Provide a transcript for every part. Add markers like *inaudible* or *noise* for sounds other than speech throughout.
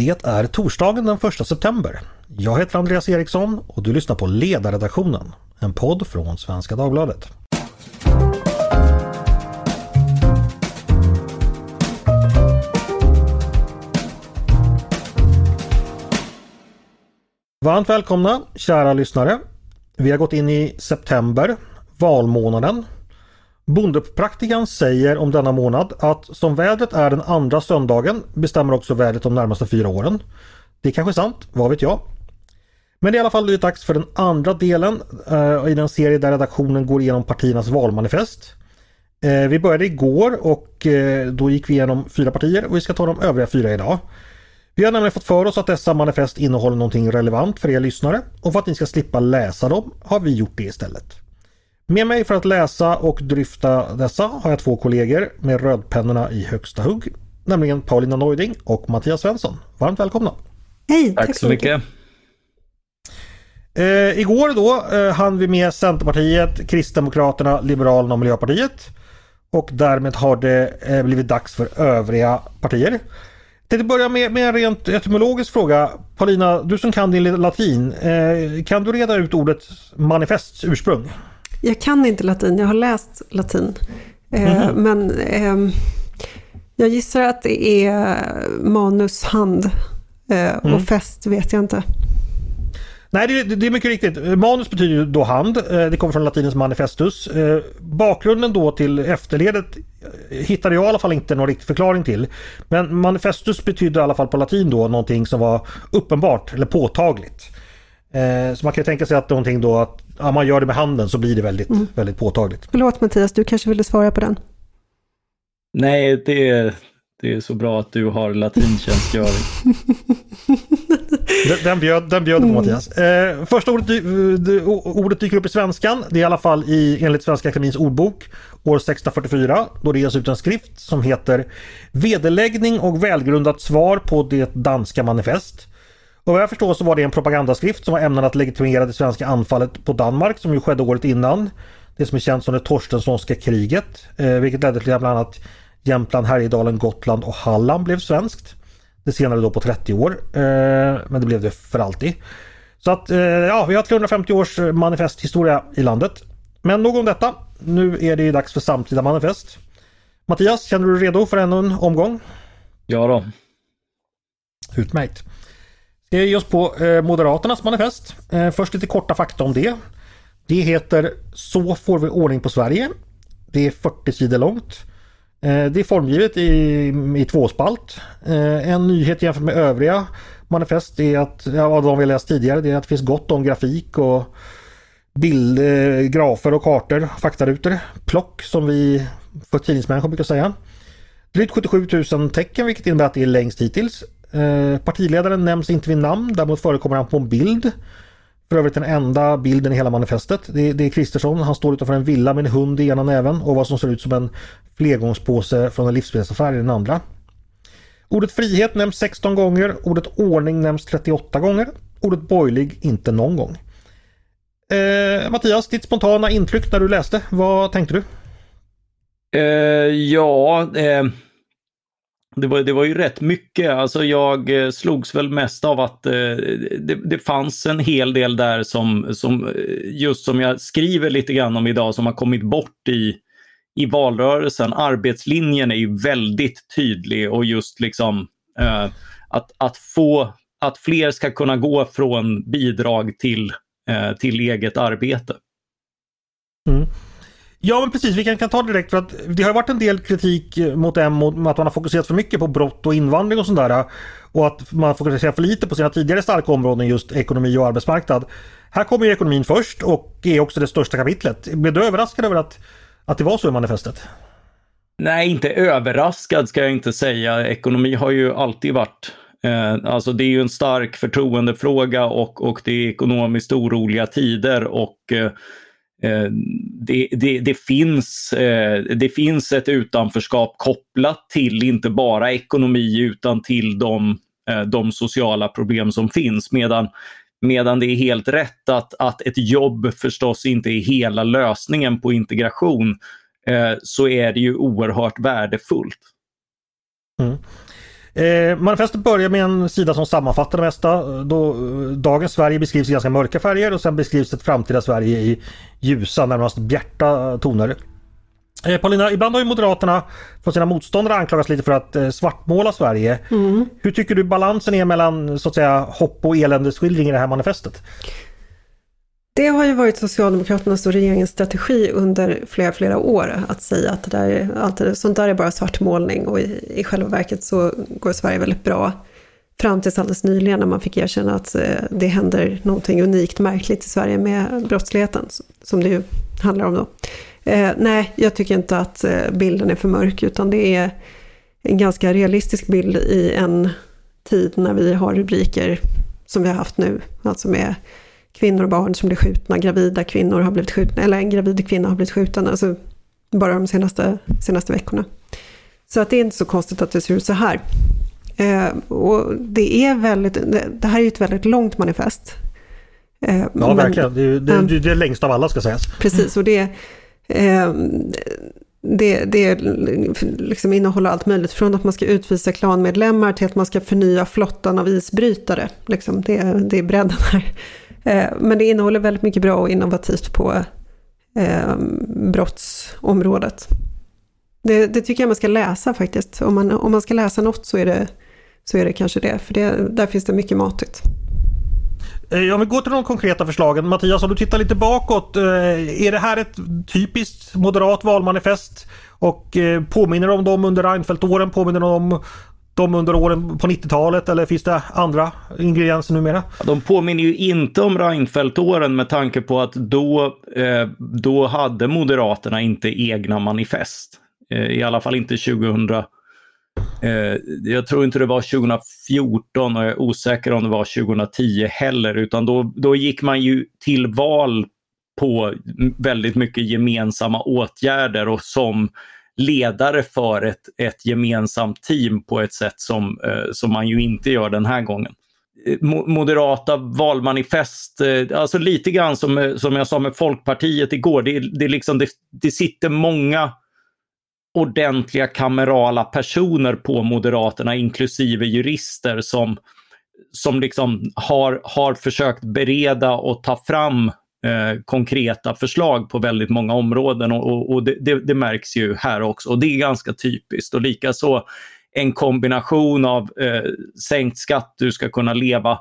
Det är torsdagen den 1 september. Jag heter Andreas Eriksson och du lyssnar på Ledarredaktionen, en podd från Svenska Dagbladet. Varmt välkomna kära lyssnare. Vi har gått in i september, valmånaden. Bondepraktikan säger om denna månad att som vädret är den andra söndagen bestämmer också vädret de närmaste fyra åren. Det är kanske sant, vad vet jag? Men det är i alla fall blivit dags för den andra delen eh, i den serie där redaktionen går igenom partiernas valmanifest. Eh, vi började igår och eh, då gick vi igenom fyra partier och vi ska ta de övriga fyra idag. Vi har nämligen fått för oss att dessa manifest innehåller någonting relevant för er lyssnare och för att ni ska slippa läsa dem har vi gjort det istället. Med mig för att läsa och dryfta dessa har jag två kollegor med rödpennorna i högsta hugg. Nämligen Paulina Neuding och Mattias Svensson. Varmt välkomna! Hej! Tack, tack så mycket! Eh, igår då eh, hann vi med Centerpartiet, Kristdemokraterna, Liberalerna och Miljöpartiet. Och därmed har det eh, blivit dags för övriga partier. Jag tänkte börja med, med en rent etymologisk fråga. Paulina, du som kan din latin. Eh, kan du reda ut ordet manifests ursprung? Jag kan inte latin, jag har läst latin. Mm. Men eh, jag gissar att det är manus, hand eh, och mm. fest vet jag inte. Nej, det, det, är mycket riktigt. Manus betyder ju då hand. Eh, det kommer från latinens manifestus. Bakgrunden då till efterledet hittade jag i alla fall inte någon riktig förklaring till. Men manifestus betyder i alla fall på latin då någonting som var uppenbart eller påtagligt. Så man kan tänka sig att någonting då att ja, man gör det med handen så blir det väldigt, mm. väldigt påtagligt. Förlåt Mattias, du kanske ville svara på den? Nej, det är, det är så bra att du har latintjänstgöring. *laughs* den, den bjöd, den bjöd på mm. Mattias. Eh, första ordet, ordet dyker upp i svenskan. Det är i alla fall i, enligt Svenska Akademins ordbok år 1644 då det ges ut en skrift som heter Vederläggning och välgrundat svar på det danska manifest. Och vad jag förstår så var det en propagandaskrift som var ämnad att legitimera det svenska anfallet på Danmark som ju skedde året innan. Det som är känt som det Torstenssonska kriget. Eh, vilket ledde till att bland annat Jämtland, Härjedalen, Gotland och Halland blev svenskt. Det senare då på 30 år. Eh, men det blev det för alltid. Så att eh, ja, vi har 350 års manifesthistoria i landet. Men nog om detta. Nu är det dags för samtida manifest. Mattias, känner du dig redo för ännu en omgång? Ja då. Utmärkt. Ska ge oss på eh, Moderaternas manifest. Eh, först lite korta fakta om det. Det heter Så får vi ordning på Sverige. Det är 40 sidor långt. Eh, det är formgivet i, i tvåspalt. En nyhet jämfört med övriga manifest är att, ja, de vi läst tidigare, det är att det finns gott om grafik och bild, grafer och kartor, faktarutor. Plock som vi för tidningsmänniskor brukar säga. Drygt 77 000 tecken vilket innebär att det är längst hittills. Eh, partiledaren nämns inte vid namn, däremot förekommer han på en bild. För övrigt den enda bilden i hela manifestet. Det, det är Kristersson, han står utanför en villa med en hund i ena näven och vad som ser ut som en flergångspåse från en livsmedelsaffär i den andra. Ordet frihet nämns 16 gånger, ordet ordning nämns 38 gånger, ordet borgerlig inte någon gång. Eh, Mattias, ditt spontana intryck när du läste, vad tänkte du? Eh, ja, eh, det var, det var ju rätt mycket. Alltså jag eh, slogs väl mest av att eh, det, det fanns en hel del där som, som, eh, just som jag skriver lite grann om idag, som har kommit bort i, i valrörelsen. Arbetslinjen är ju väldigt tydlig och just liksom eh, att, att få att fler ska kunna gå från bidrag till, eh, till eget arbete. Mm. Ja men precis, vi kan, kan ta det direkt för att det har varit en del kritik eh, mot M mot att man har fokuserat för mycket på brott och invandring och sådär. Och att man fokuserar för lite på sina tidigare starka områden just ekonomi och arbetsmarknad. Här kommer ju ekonomin först och är också det största kapitlet. Blev du överraskad över att, att det var så i manifestet? Nej, inte överraskad ska jag inte säga. Ekonomi har ju alltid varit eh, Alltså det är ju en stark förtroendefråga och, och det är ekonomiskt oroliga tider och eh, Eh, det, det, det, finns, eh, det finns ett utanförskap kopplat till inte bara ekonomi utan till de, eh, de sociala problem som finns. Medan, medan det är helt rätt att, att ett jobb förstås inte är hela lösningen på integration eh, så är det ju oerhört värdefullt. Mm. Eh, manifestet börjar med en sida som sammanfattar det mesta. Då, dagens Sverige beskrivs i ganska mörka färger och sen beskrivs ett framtida Sverige i ljusa, närmast bjärta toner. Eh, Paulina, ibland har ju Moderaterna från sina motståndare anklagats lite för att eh, svartmåla Sverige. Mm. Hur tycker du balansen är mellan så att säga hopp och eländesskildring i det här manifestet? Det har ju varit Socialdemokraternas och regeringens strategi under flera, flera år att säga att det där, allt det, sånt där är bara svartmålning och i, i själva verket så går Sverige väldigt bra. Fram tills alldeles nyligen när man fick erkänna att eh, det händer någonting unikt märkligt i Sverige med brottsligheten, som det ju handlar om då. Eh, nej, jag tycker inte att eh, bilden är för mörk utan det är en ganska realistisk bild i en tid när vi har rubriker som vi har haft nu, alltså med kvinnor och barn som blir skjutna, gravida kvinnor har blivit skjutna, eller en gravid kvinna har blivit skjuten, alltså bara de senaste, senaste veckorna. Så att det är inte så konstigt att det ser ut så här. Eh, och det är väldigt, det, det, här är ju ett väldigt långt manifest. Eh, ja, men, verkligen. Det är, det, det, det är längst av alla ska sägas. Precis, och det, eh, det, det liksom innehåller allt möjligt. Från att man ska utvisa klanmedlemmar till att man ska förnya flottan av isbrytare. Liksom, det, det är bredden här. Eh, men det innehåller väldigt mycket bra och innovativt på eh, brottsområdet. Det, det, tycker jag man ska läsa faktiskt. Om man, om man ska läsa något så är det, så är det kanske det. För det, där finns det mycket matigt. Eh, om vi går till de konkreta förslagen. Mattias, om du tittar lite bakåt. Är det här ett typiskt moderat valmanifest? Och påminner om dem under Reinfeldt-åren? Påminner om de under åren på 90-talet eller finns det andra ingredienser numera? De påminner ju inte om Reinfeldt-åren med tanke på att då, eh, då hade Moderaterna inte egna manifest. Eh, I alla fall inte 2000. Eh, jag tror inte det var 2014 och jag är osäker om det var 2010 heller, utan då, då gick man ju till val på väldigt mycket gemensamma åtgärder och som ledare för ett, ett gemensamt team på ett sätt som, eh, som man ju inte gör den här gången. Eh, moderata valmanifest, eh, alltså lite grann som, eh, som jag sa med Folkpartiet igår, det, det, liksom, det, det sitter många ordentliga kamerala personer på Moderaterna, inklusive jurister som, som liksom har, har försökt bereda och ta fram eh, konkreta förslag på väldigt många områden och, och, och det, det, det, märks ju här också och det är ganska typiskt. Och likaså en kombination av eh, sänkt skatt, du ska kunna leva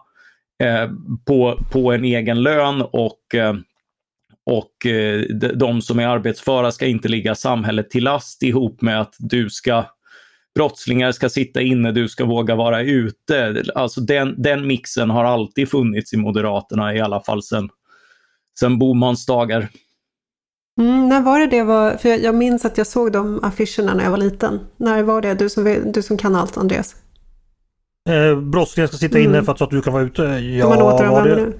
eh, på, på en egen lön och eh, och eh, de som är arbetsföra ska inte ligga samhället till last ihop med att du ska brottslingar ska sitta inne, du ska våga vara ute. Alltså den, den mixen har alltid funnits i Moderaterna, i alla fall sedan sen Bomans dagar. Mm, när var det det var? För jag, jag, minns att jag såg de affischerna när jag var liten. När var det? Du som, du som kan allt, Andreas. Eh, brottslingar ska sitta inne mm. för att, så att du kan vara ute. Ja, man var det, nu?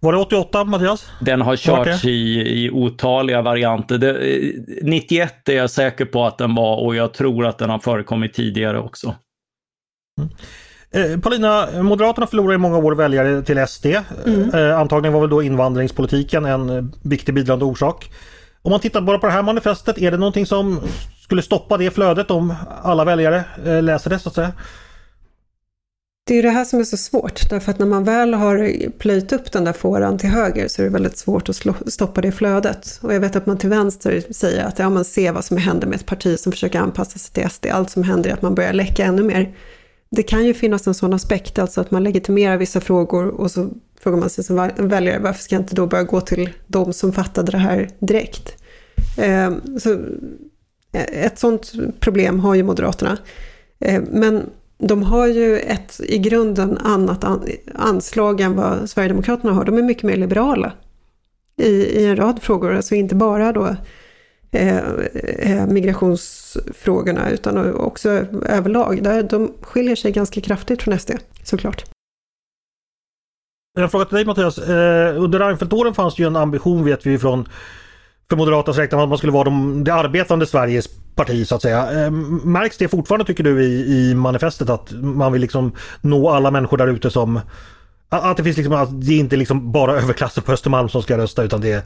Var det 88 Mattias? Den har körts i, i otaliga varianter. Det, 91 är jag säker på att den var och jag tror att den har förekommit tidigare också. Mm. Eh, Paulina, Moderaterna förlorade i många år väljare till SD. Mm. Eh, antagligen var väl då invandringspolitiken en viktig bidragande orsak. Om man tittar bara på det här manifestet, är det någonting som skulle stoppa det flödet om alla väljare eh, läser det så att säga? Det är det här som är så svårt, därför att när man väl har plöjt upp den där fåran till höger så är det väldigt svårt att slå, stoppa det flödet. Och jag vet att man till vänster säger att ja, man ser vad som händer med ett parti som försöker anpassa sig till SD. Allt som händer är att man börjar läcka ännu mer det kan ju finnas en sån aspekt, alltså att man legitimerar vissa frågor och så frågar man sig som väljare, varför ska jag inte då börja gå till de som fattade det här direkt? Ehm, så eh, ett sånt problem har ju Moderaterna. Ehm, men de har ju ett i grunden annat anslag än vad Sverigedemokraterna har. De är mycket mer liberala i, i en rad frågor, alltså inte bara då Eh, eh, migrationsfrågorna utan också överlag. Där de skiljer sig ganska kraftigt från SD såklart. Jag fråga till dig Mattias. Eh, under Reinfeldt-åren fanns det ju en ambition vet vi från för Moderaternas räkning att man skulle vara de, det arbetande Sveriges parti så att säga. Märks det fortfarande tycker du i, i manifestet att man vill liksom nå alla människor där ute som att det finns liksom, att det är inte liksom bara överklassen på Östermalm som ska rösta utan det är,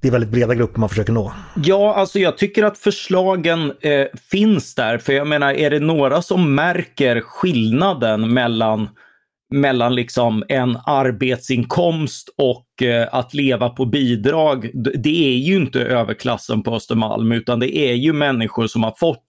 det är väldigt breda grupper man försöker nå. Ja, alltså jag tycker att förslagen eh, finns där. För jag menar, är det några som märker skillnaden mellan mellan liksom en arbetsinkomst och eh, att leva på bidrag. Det är ju inte överklassen på Östermalm utan det är ju människor som har fått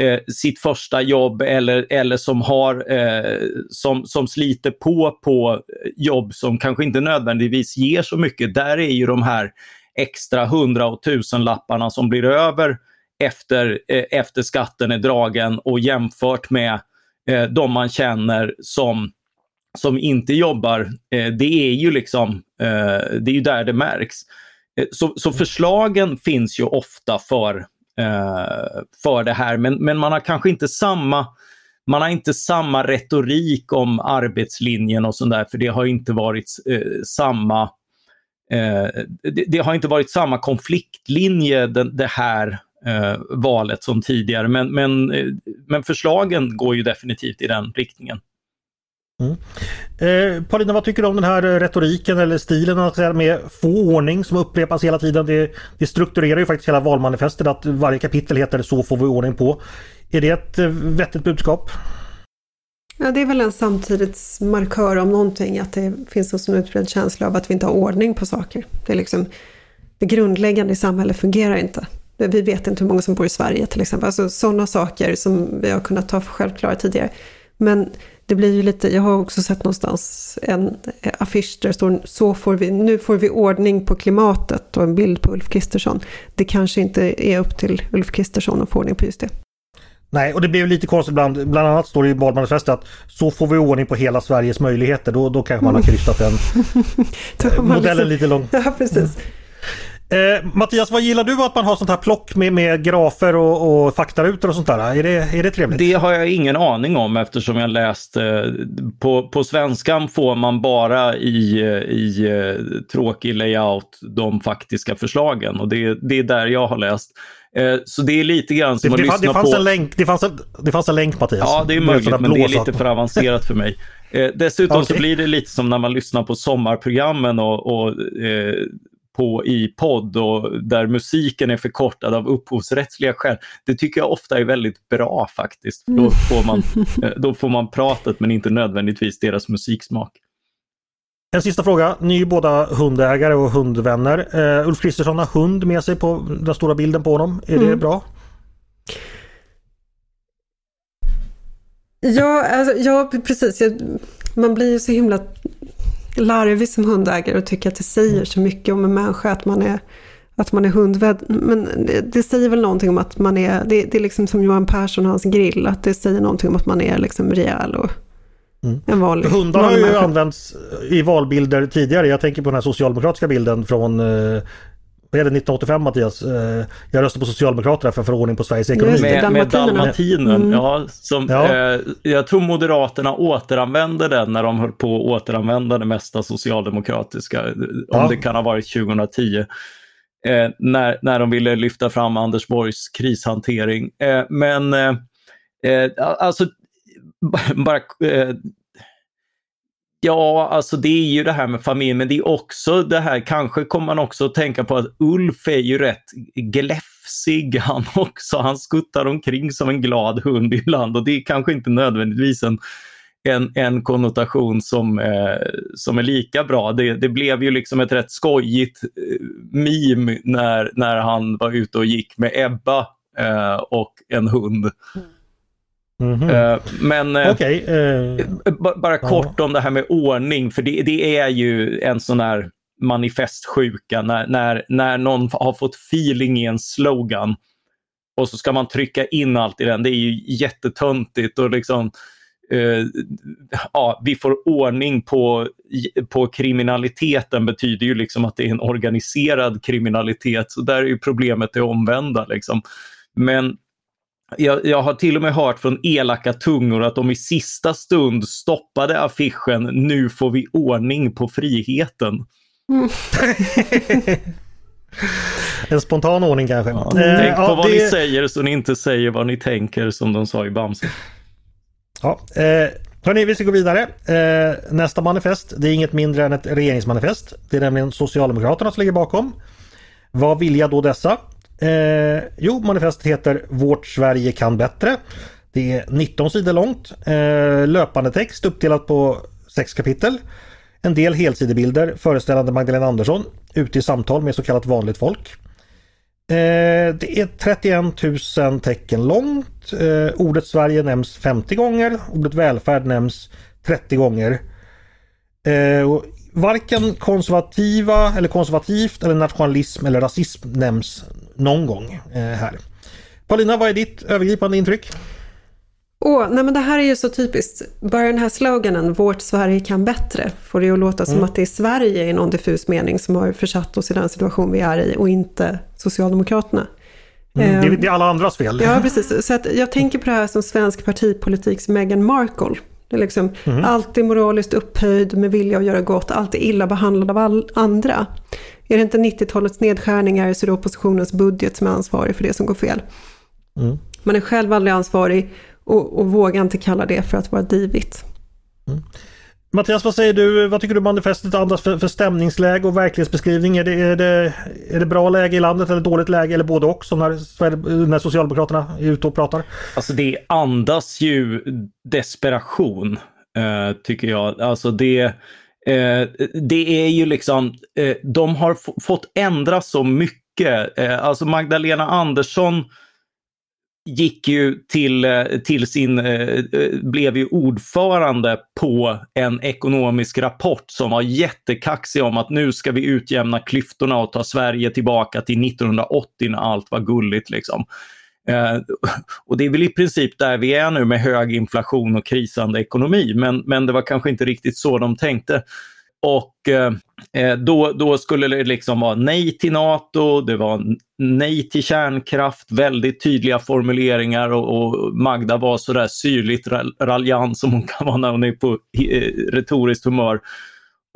eh, sitt första jobb eller, eller som, har, eh, som, som sliter på på jobb som kanske inte nödvändigtvis ger så mycket. Där är ju de här extra hundra och tusenlapparna som blir över efter, eh, efter skatten är dragen och jämfört med eh, de man känner som som inte jobbar, eh, det är ju liksom, eh, det är ju där det märks. Eh, så, så förslagen finns ju ofta för, Eh, för det här, men, men man har kanske inte samma man har inte samma retorik om arbetslinjen och sånt där, för det har inte varit eh, samma eh, det, det, har inte varit samma konfliktlinje den, det här eh, valet som tidigare. Men, men, eh, men förslagen går ju definitivt i den riktningen. Mm. Eh, Paulina, vad tycker du om den här eh, retoriken eller stilen att säga, med få ordning som upprepas hela tiden? Det, det strukturerar ju faktiskt hela valmanifestet att varje kapitel heter Så får vi ordning på. Är det ett eh, vettigt budskap? Ja, det är väl en samtidsmarkör om någonting, att det finns en sån utbredd känsla av att vi inte har ordning på saker. Det, är liksom, det grundläggande i samhället fungerar inte. Vi vet inte hur många som bor i Sverige till exempel. Alltså sådana saker som vi har kunnat ta för självklara tidigare. Men det blir ju lite, jag har också sett någonstans en affisch där det står så får vi, nu får vi ordning på klimatet och en bild på Ulf Kristersson. Det kanske inte är upp till Ulf Kristersson att få ordning på just det. Nej, och det blev lite konstigt ibland. Bland annat står det i badmanifestet att så får vi ordning på hela Sveriges möjligheter. Då, då kanske man har kryssat den *laughs* modellen liksom, lite långt. *laughs* Ja, precis. Eh, Mattias, vad gillar du att man har sånt här plock med, med grafer och, och faktarutor och sånt där? Är det, är det trevligt? Det har jag ingen aning om eftersom jag läst eh, på, på svenskan får man bara i, i eh, tråkig layout de faktiska förslagen och det, det är där jag har läst. Eh, så det är lite grann som det, att det, lyssna det fanns på... En länk, det, fanns en, det fanns en länk Mattias. Ja, det är möjligt, men det är lite för avancerat för mig. Eh, dessutom okay. så blir det lite som när man lyssnar på sommarprogrammen och, och eh, på i podd och där musiken är förkortad av upphovsrättsliga skäl. Det tycker jag ofta är väldigt bra faktiskt. Då mm. får, man, *laughs* eh, då får man pratet men inte nödvändigtvis deras musiksmak. En sista fråga. Ni är ju båda hundägare och hundvänner. Uh, Ulf Kristersson har hund med sig på den stora bilden på honom. Är mm. det bra? Ja, alltså, ja precis. Jag, man blir ju så himla larvig som hundägare och tycker att det säger så mycket om en människa att man är, att man är hundvän. Men det, det, säger väl någonting om att man är, det, det, är liksom som Johan Persson och hans grill, att det säger någonting om att man är liksom rejäl och mm. en vanlig Hundar har ju människa. använts i valbilder tidigare. Jag tänker på den här socialdemokratiska bilden från eh, är det 1985 Mattias? Eh, jag röstade på Socialdemokraterna för förordning på Sveriges ekonomi. Med, med dalmatinen, mm. ja. Som, ja. Eh, jag tror Moderaterna återanvände den när de höll på att återanvända det mesta socialdemokratiska. Om det kan ha varit 2010. Eh, när, när de ville lyfta fram Anders Borgs krishantering. Eh, men eh, eh, alltså, *laughs* bara Ja, alltså det är ju det här med familj, men det är också det här, kanske kommer man också att tänka på att Ulf är ju rätt gläfsig *laughs* han också. Han skuttar omkring som en glad hund ibland och det är kanske inte nödvändigtvis en, en, en konnotation som, eh, som är lika bra. Det, det blev ju liksom ett rätt skojigt eh, meme när, när han var ute och gick med Ebba eh, och en hund. Mm. Mm -hmm. Men eh, okay. eh, bara kort om det här med ordning, för det, det, är ju en sån här manifestsjuka när, när, när någon har fått feeling i en slogan och så ska man trycka in allt i den. Det är ju jättetöntigt och liksom uh, ja, vi får ordning på, på kriminaliteten betyder ju liksom att det är en organiserad kriminalitet. Så där är ju problemet det omvända. Liksom. Men jag, jag, har till och med hört från elaka tungor att de i sista stund stoppade affischen “Nu får vi ordning på friheten”. Mm. *laughs* en spontan ordning kanske. Ja, eh, tänk på ja, vad det... ni säger så ni inte säger vad ni tänker som de sa i Bamse. Ja, eh, Hörni, vi ska gå vidare. Eh, nästa manifest, det är inget mindre än ett regeringsmanifest. Det är nämligen Socialdemokraterna som ligger bakom. Vad vill jag då dessa? Eh, jo, manifestet heter Vårt Sverige kan bättre. Det är 19 sidor långt. Eh, löpande text uppdelat på sex kapitel. En del helsidebilder föreställande Magdalena Andersson ute i samtal med så kallat vanligt folk. Eh, det är 31 000 tecken långt. Eh, ordet Sverige nämns 50 gånger. Ordet välfärd nämns 30 gånger. Eh, varken konservativa eller konservativt eller nationalism eller rasism nämns någon gång här. Paulina, vad är ditt övergripande intryck? Åh, nej men det här är ju så typiskt. Bara den här sloganen, vårt Sverige kan bättre, får det att låta som mm. att det är Sverige i någon diffus mening som har försatt oss i den situation vi är i och inte Socialdemokraterna. Mm, det, är, det är alla andras fel. Ja, precis. Så att jag tänker på det här som svensk partipolitiks Meghan Markle. Det är liksom mm. alltid moraliskt upphöjd med vilja att göra gott, alltid illa behandlad av all andra. Är det inte 90-talets nedskärningar så är det oppositionens budget som är ansvarig för det som går fel. Mm. Man är själv aldrig ansvarig och, och vågar inte kalla det för att vara divigt. Mm. Mattias, vad säger du? Vad tycker du manifestet andas för, för stämningsläge och verklighetsbeskrivning? Är det, är, det, är det bra läge i landet eller dåligt läge eller både och som när, när Socialdemokraterna är ute och pratar? Alltså det andas ju desperation, eh, tycker jag. Alltså det, eh, det är ju liksom, eh, de har fått ändra så mycket. Eh, alltså Magdalena Andersson gick ju till, eh, till sin, eh, eh, blev ju ordförande på en ekonomisk rapport som var jättekaxig om att nu ska vi utjämna klyftorna och ta Sverige tillbaka till 1980 när allt var gulligt. Liksom. och det är väl i princip där vi är nu med hög inflation och krisande ekonomi, men, men det var kanske inte riktigt så de tänkte. Och eh, eh, då, då skulle det liksom vara nej till NATO, det var nej till kärnkraft, väldigt tydliga formuleringar och, och Magda var sådär syrligt raljant som hon kan vara när hon är på eh, retoriskt humör.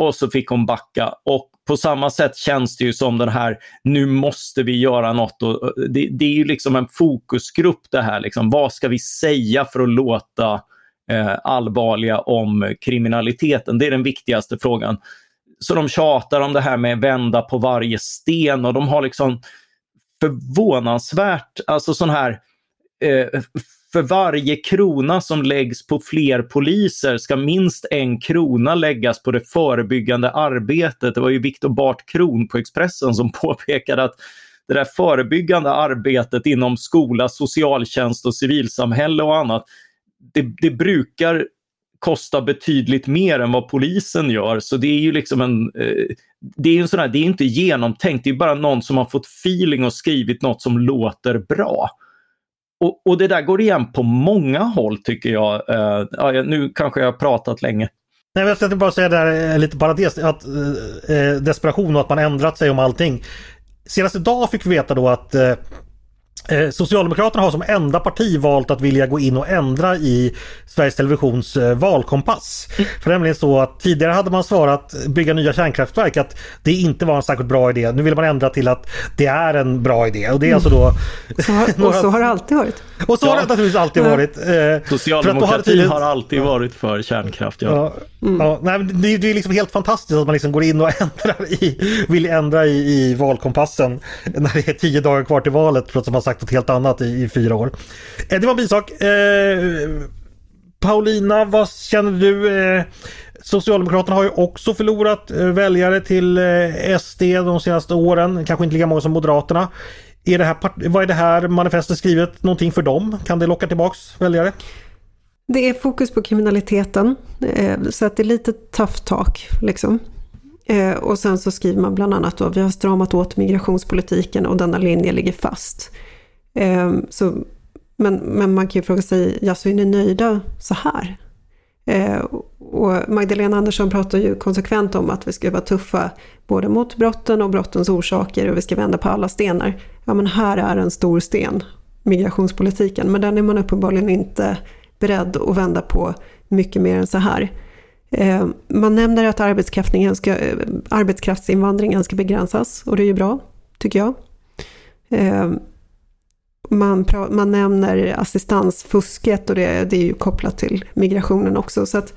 Och så fick hon backa. Och på samma sätt känns det ju som den här, nu måste vi göra något. Och eh, det, det är ju liksom en fokusgrupp det här. Liksom. Vad ska vi säga för att låta eh, Eh, allvarliga om kriminaliteten? Det är den viktigaste frågan. Så de tjatar om det här med vända på varje sten och de har liksom förvånansvärt, alltså sån här eh, för varje krona som läggs på fler poliser ska minst en krona läggas på det förebyggande arbetet. Det var ju Viktor Bart Kron på Expressen som *laughs* påpekade att det där förebyggande arbetet inom skola, socialtjänst och civilsamhälle och annat, det, det brukar kosta betydligt mer än vad polisen gör. Så det är ju liksom en... Eh, det är ju en sån här, det är inte genomtänkt, det är bara någon som har fått feeling och skrivit något som låter bra. Och, och det där går igen på många håll tycker jag. Eh, ja, nu kanske jag har pratat länge. Nej, jag tänkte bara säga där här, eh, lite parentes att eh, desperation och att man ändrat sig om allting. Senast idag fick vi veta då att Eh, Socialdemokraterna har som enda parti valt att vilja gå in och ändra i Sveriges Televisions eh, valkompass. Mm. För det är nämligen så att tidigare hade man svarat bygga nya kärnkraftverk att det inte var en särskilt bra idé. Nu vill man ändra till att det är en bra idé. Och det är alltså då... Så har, *laughs* och så har det alltid varit. Och så ja. har det naturligtvis alltid varit. Eh, Socialdemokratin har alltid varit för kärnkraft. Ja. ja, mm. ja nej, det, det, är liksom helt fantastiskt att man liksom går in och *laughs* ändrar i, vill ändra i, i valkompassen när det är tio dagar kvar till valet trots att man sagt något helt annat i, i fyra år. Eh, det var en bisak. Eh, Paulina, vad känner du? Eh, Socialdemokraterna har ju också förlorat eh, väljare till eh, SD de senaste åren. Kanske inte lika många som Moderaterna. Är det här, vad är det här manifestet skrivet någonting för dem? Kan det locka tillbaks väljare? Det är fokus på kriminaliteten, eh, så att det är lite tough talk. Liksom. Och sen så skriver man bland annat att vi har stramat åt migrationspolitiken och denna linje ligger fast. Eh, så, men, men man kan ju fråga sig, ja, så är ni nöjda så här? Ehm, och Magdalena Andersson pratar ju konsekvent om att vi ska vara tuffa både mot brotten och brottens orsaker och vi ska vända på alla stenar. Ja men här är en stor sten, migrationspolitiken, men den är man uppenbarligen inte beredd att vända på mycket mer än så här. Eh, man nämner att ska, eh, arbetskraftsinvandringen ska begränsas och det är ju bra, tycker jag. Eh, man, man nämner assistansfusket och det, det är ju kopplat till migrationen också. Så att,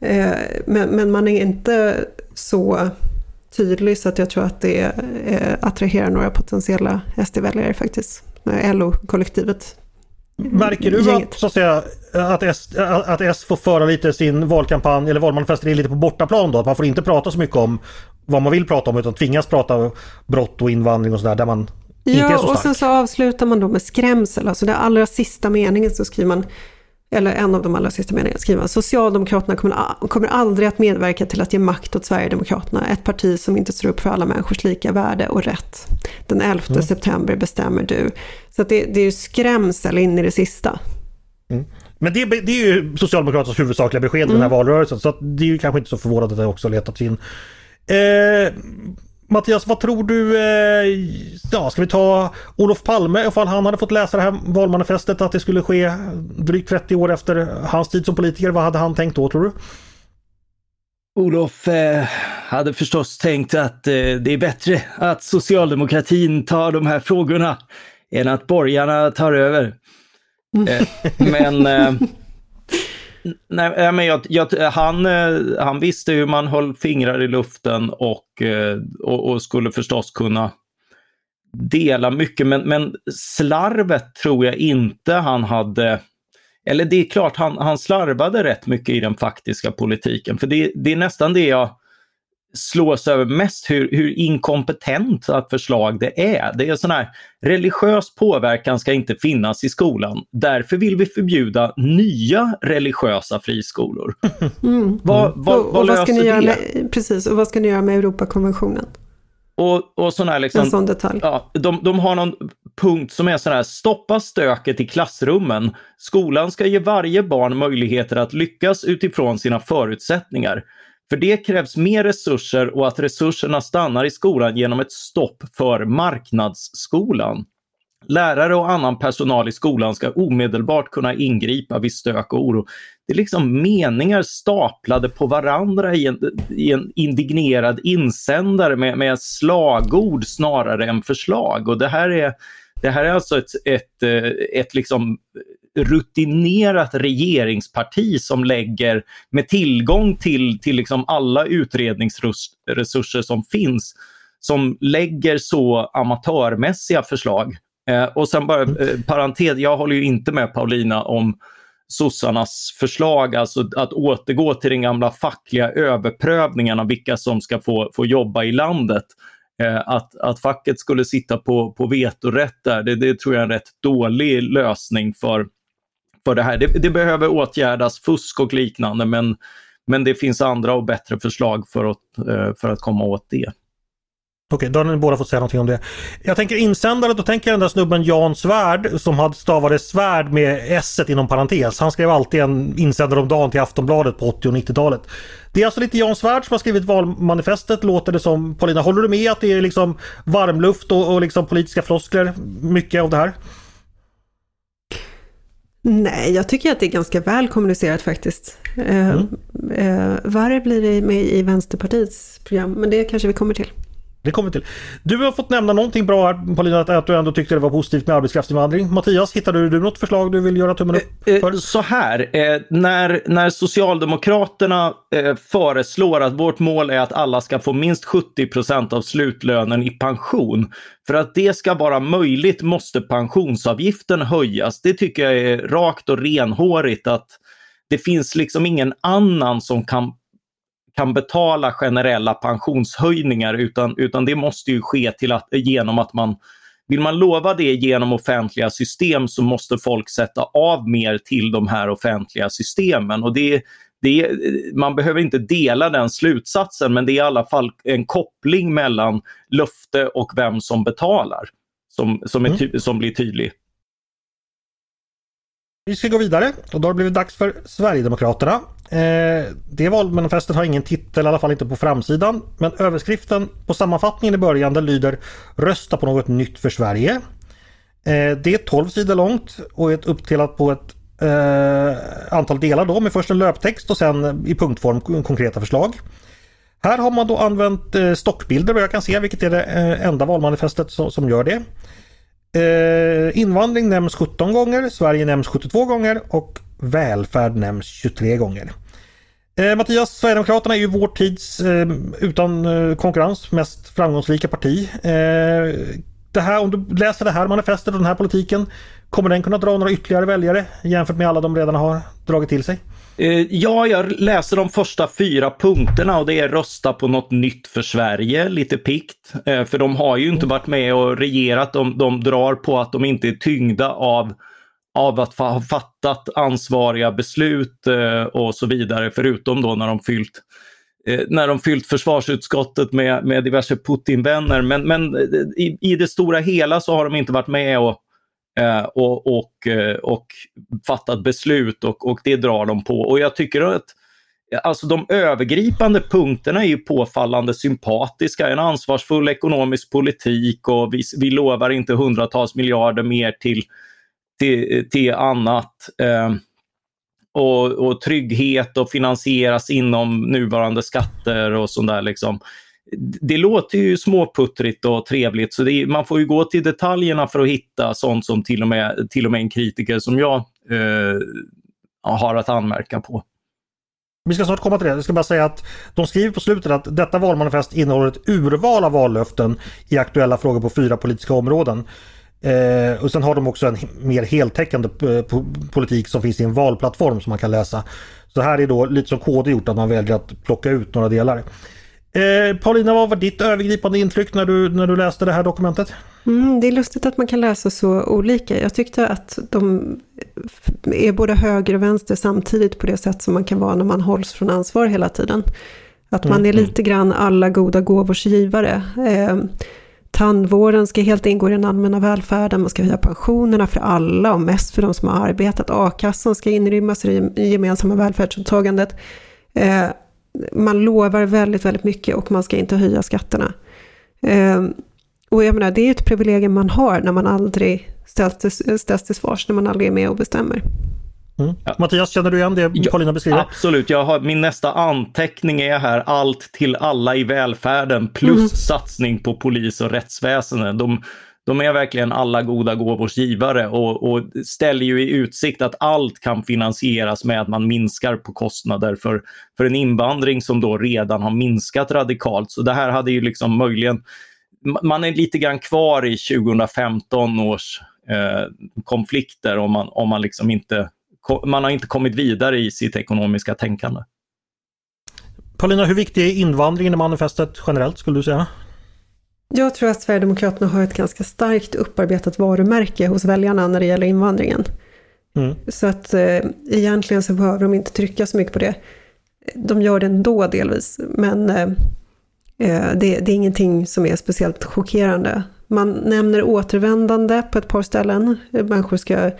eh, men, men, man är inte så tydlig så att jag tror att det eh, attraherar några potentiella SD-väljare faktiskt. LO-kollektivet. Märker du att, så att, säga, att, S, att S får föra lite sin valkampanj eller valmanifest lite på bortaplan då? Att man får inte prata så mycket om vad man vill prata om utan tvingas prata brott och invandring och sådär där man stark. och sen så avslutar man då med skrämsel. Alltså den allra sista meningen så skriver man eller en av de allra sista meningarna skriver Socialdemokraterna kommer, kommer aldrig att medverka till att ge makt åt Sverigedemokraterna, ett parti som inte står upp för alla människors lika värde och rätt. Den 11 mm. september bestämmer du. Så det, det är ju skrämsel in i det sista. Mm. Men det, det, är ju Socialdemokraternas huvudsakliga besked mm. i den här mm. valrörelsen, så det är ju kanske inte så förvånande att det också letats in. Eh, Mattias, vad tror du? Eh, ja, ska vi ta Olof Palme ifall han hade fått läsa det här valmanifestet att det skulle ske drygt 30 år efter hans tid som politiker. Vad hade han tänkt då tror du? Olof eh, hade förstås tänkt att eh, det är bättre att socialdemokratin tar de här frågorna än att borgarna tar över. Mm. Eh, men eh, *laughs* Nej, men jag, jag, han, eh, han visste hur man höll fingrar i luften och, eh, och, och, skulle förstås kunna dela mycket. Men, men slarvet tror jag inte han hade... Eller det är klart, han, han slarvade rätt mycket i den faktiska politiken. För det, det är nästan det jag slås över mest hur, hur inkompetent ett förslag det är. Det är sån här, religiös påverkan ska inte finnas i skolan. Därför vill vi förbjuda nya religiösa friskolor. *laughs* Mm. Vad, vad, och, vad och löser det? Med, precis, och vad ska ni göra med Europakonventionen? Och, och sån här liksom, en sån detalj. Ja, de, de har någon punkt som är sån här, stoppa stöket i klassrummen. Skolan ska ge varje barn möjligheter att lyckas utifrån sina förutsättningar. För det krävs mer resurser och att resurserna stannar i skolan genom ett stopp för marknadsskolan. Lärare och annan personal i skolan ska omedelbart kunna ingripa vid stök och oro. Det är liksom meningar staplade på varandra i en, i en indignerad insändare med, med slagord snarare än förslag. Och det här är, det här är alltså ett, ett, ett, ett liksom rutinerat regeringsparti som lägger med tillgång till, till liksom alla utredningsresurser som finns, som lägger så amatörmässiga förslag. Eh, och sen bara eh, parentes, jag håller ju inte med Paulina om sossarnas förslag, alltså att återgå till den gamla fackliga överprövningen av vilka som ska få, få jobba i landet. Eh, att, att facket skulle sitta på, på vetorätt där, det, det tror jag är en rätt dålig lösning för, för det här. Det, det, behöver åtgärdas, fusk och liknande, men, men det finns andra och bättre förslag för att, eh, för att komma åt det. Okej, då har ni båda fått säga någonting om det. Jag tänker insändare, då tänker jag den där snubben Jan Svärd som hade stavade svärd med s inom parentes. Han skrev alltid en insändare om dagen till Aftonbladet på 80 och 90-talet. Det är alltså lite Jan Svärd som har skrivit valmanifestet låter det som. Paulina, håller du med att det är liksom varmluft och, och liksom politiska floskler, mycket av det här? Nej, jag tycker att det är ganska väl kommunicerat faktiskt. Eh, mm. Eh, värre blir det med i Vänsterpartiets program, men det kanske vi kommer till. Det kommer till. Du har fått nämna någonting bra här Paulina, att du ändå tyckte det var positivt med arbetskraftsinvandring. Mattias, hittade du något förslag du vill göra tummen upp eh, för? Så här, när, när Socialdemokraterna föreslår att vårt mål är att alla ska få minst 70% av slutlönen i pension. För att det ska vara möjligt måste pensionsavgiften höjas. Det tycker jag är rakt och renhårigt att det finns liksom ingen annan som kan kan betala generella pensionshöjningar utan, utan det måste ju ske till att, genom att man vill man lova det genom offentliga system så måste folk sätta av mer till de här offentliga systemen. Och det, det, man behöver inte dela den slutsatsen men det är i alla fall en koppling mellan löfte och vem som betalar som, som, är, mm. som blir tydlig. Vi ska gå vidare och då har det blivit dags för Sverigedemokraterna. Eh, det valmanifestet har ingen titel, i alla fall inte på framsidan. Men överskriften på sammanfattningen i början den lyder Rösta på något nytt för Sverige. Eh, det är 12 sidor långt och är uppdelat på ett eh, antal delar då med först en löptext och sen i punktform konkreta förslag. Här har man då använt eh, stockbilder vad jag kan se, vilket är det eh, enda valmanifestet som, som gör det. Eh, invandring nämns 17 gånger, Sverige nämns 72 gånger och välfärd nämns 23 gånger. Eh, Mattias, Sverigedemokraterna är ju vår tids eh, utan eh, konkurrens mest framgångsrika parti. Eh, det här, om du läser det här manifestet och den här politiken, kommer den kunna dra några ytterligare väljare jämfört med alla de redan har dragit till sig? Eh, ja, jag läser de första fyra punkterna och det är rösta på något nytt för Sverige, lite pikt. Eh, för de har ju inte varit med och regerat. De, de drar på att de inte är tyngda av, av att ha fattat ansvariga beslut eh, och så vidare, förutom då när de fyllt eh, när de fyllt försvarsutskottet med, med diverse Putin-vänner. Men, men eh, i, i det stora hela så har de inte varit med och och, och, och fattat beslut och, och det drar de på. Och jag tycker att Alltså de övergripande punkterna är ju påfallande sympatiska. En ansvarsfull ekonomisk politik och vi, vi lovar inte hundratals miljarder mer till, till, till annat. Eh, och, och trygghet och finansieras inom nuvarande skatter och sånt där. Liksom det låter ju småputtrigt och trevligt så är, man får ju gå till detaljerna för att hitta sånt som till och med, till och med en kritiker som jag eh, har att anmärka på. Vi ska snart komma till det. Jag ska bara säga att de skriver på slutet att detta valmanifest innehåller ett urval av vallöften i aktuella frågor på fyra politiska områden. Eh, och sen har de också en mer heltäckande politik som finns i en valplattform som man kan läsa. Så här är då lite som KD gjort att man väljer att plocka ut några delar. Eh, Paulina, vad var ditt övergripande intryck när du, när du läste det här dokumentet? Mm, det är lustigt att man kan läsa så olika. Jag tyckte att de är både höger och vänster samtidigt på det sätt som man kan vara när man hålls från ansvar hela tiden. Att man är mm. lite grann alla goda gåvors givare. Eh, tandvården ska helt ingå i den allmänna välfärden, man ska höja pensionerna för alla och mest för de som har arbetat. A-kassan ska inrymmas i det gemensamma välfärdsåtagandet. Eh, man lovar väldigt, väldigt mycket och man ska inte höja skatterna. Eh, och jag menar, det är ett privilegium man har när man aldrig ställs till, ställs till svars, när man aldrig är med och bestämmer. Mm. Ja. Mattias, känner du igen det Paulina beskriver? absolut, jag har, min nästa anteckning är här allt till alla i välfärden plus mm. satsning på polis och rättsväsende. De, de är verkligen alla goda gåvors givare och, och ställer ju i utsikt att allt kan finansieras med att man minskar på kostnader för, för en invandring som då redan har minskat radikalt. Så det här hade ju liksom möjligen, man är lite grann kvar i 2015 års eh, konflikter om man, om man liksom inte, man har inte kommit vidare i sitt ekonomiska tänkande. Paulina, hur viktig är invandringen i manifestet generellt skulle du säga? Jag tror att Sverigedemokraterna har ett ganska starkt upparbetat varumärke hos väljarna när det gäller invandringen. Mm. Så att eh, egentligen så behöver de inte trycka så mycket på det. De gör det ändå delvis, men eh, eh, det, det, är ingenting som är speciellt chockerande. Man nämner återvändande på ett par ställen. Människor ska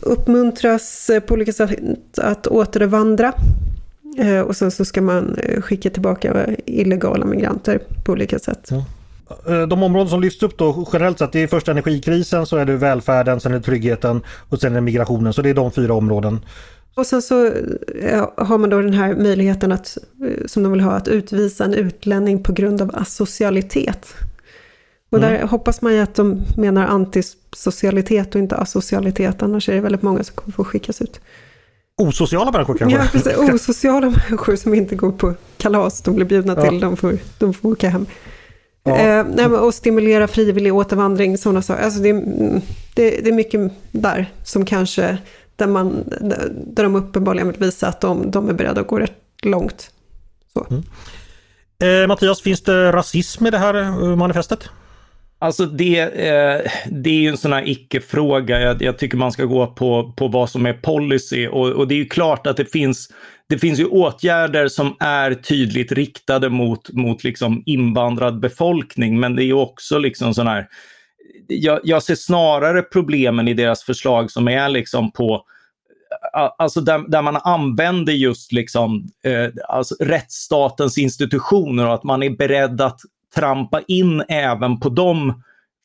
uppmuntras på olika sätt att återvandra. Eh, och sen så ska man eh, skicka tillbaka illegala migranter på olika sätt. Eh, de områden som lyfts upp då generellt sett, det är först energikrisen, så är det välfärden, sen är det tryggheten och sen är det migrationen. Så det är de fyra områden. Och sen så har man då den här möjligheten att, eh, som de vill ha, att utvisa en utlänning på grund av asocialitet. Och mm. där hoppas man ju att de menar antisocialitet och inte asocialitet, annars är det väldigt många som kommer få skickas ut. Osociala människor kanske? Ja, precis. Osociala *laughs* människor som inte går på kalas, de blir bjudna ja. till, de får, de får åka hem. Ja. Eh, och stimulera frivillig återvandring, sådana saker. Alltså det, det, det, är mycket där som kanske, där, man, där de uppenbarligen vill visa att de, de är beredda att gå rätt långt. Mm. Eh, Mattias, finns det rasism i det här eh, manifestet? Alltså det, eh, det är ju en sån här icke-fråga. Jag, jag, tycker man ska gå på, på vad som är policy och, och, det är ju klart att det finns, det finns ju åtgärder som är tydligt riktade mot, mot liksom invandrad befolkning, men det är ju också liksom sån här jag, jag ser snarare problemen i deras förslag som är liksom på alltså där, där, man använder just liksom, eh, alltså rättsstatens institutioner och att man är beredd att trampa in även på dem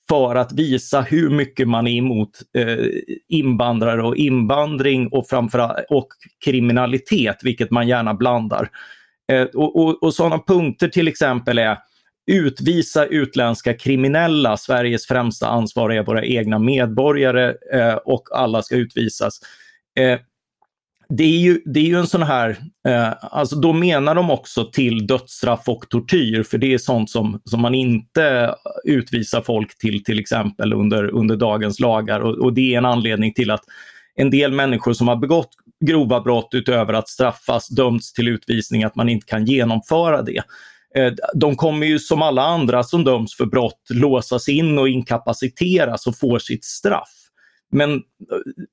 för att visa hur mycket man är emot eh, invandrare och invandring och framförallt och kriminalitet, vilket man gärna blandar. Eh, och, och, och sådana punkter till exempel är utvisa utländska kriminella. Sveriges främsta ansvar är våra egna medborgare eh, och alla ska utvisas. Eh, det är ju, det är ju en sån här, eh, alltså då menar de också till dödsstraff och tortyr, för det är sånt som, som man inte utvisar folk till till exempel under, under dagens lagar och, och det är en anledning till att en del människor som har begått grova brott utöver att straffas dömts till utvisning, att man inte kan genomföra det. Eh, de kommer ju som alla andra som döms för brott låsas in och inkapaciteras och får sitt straff. Men,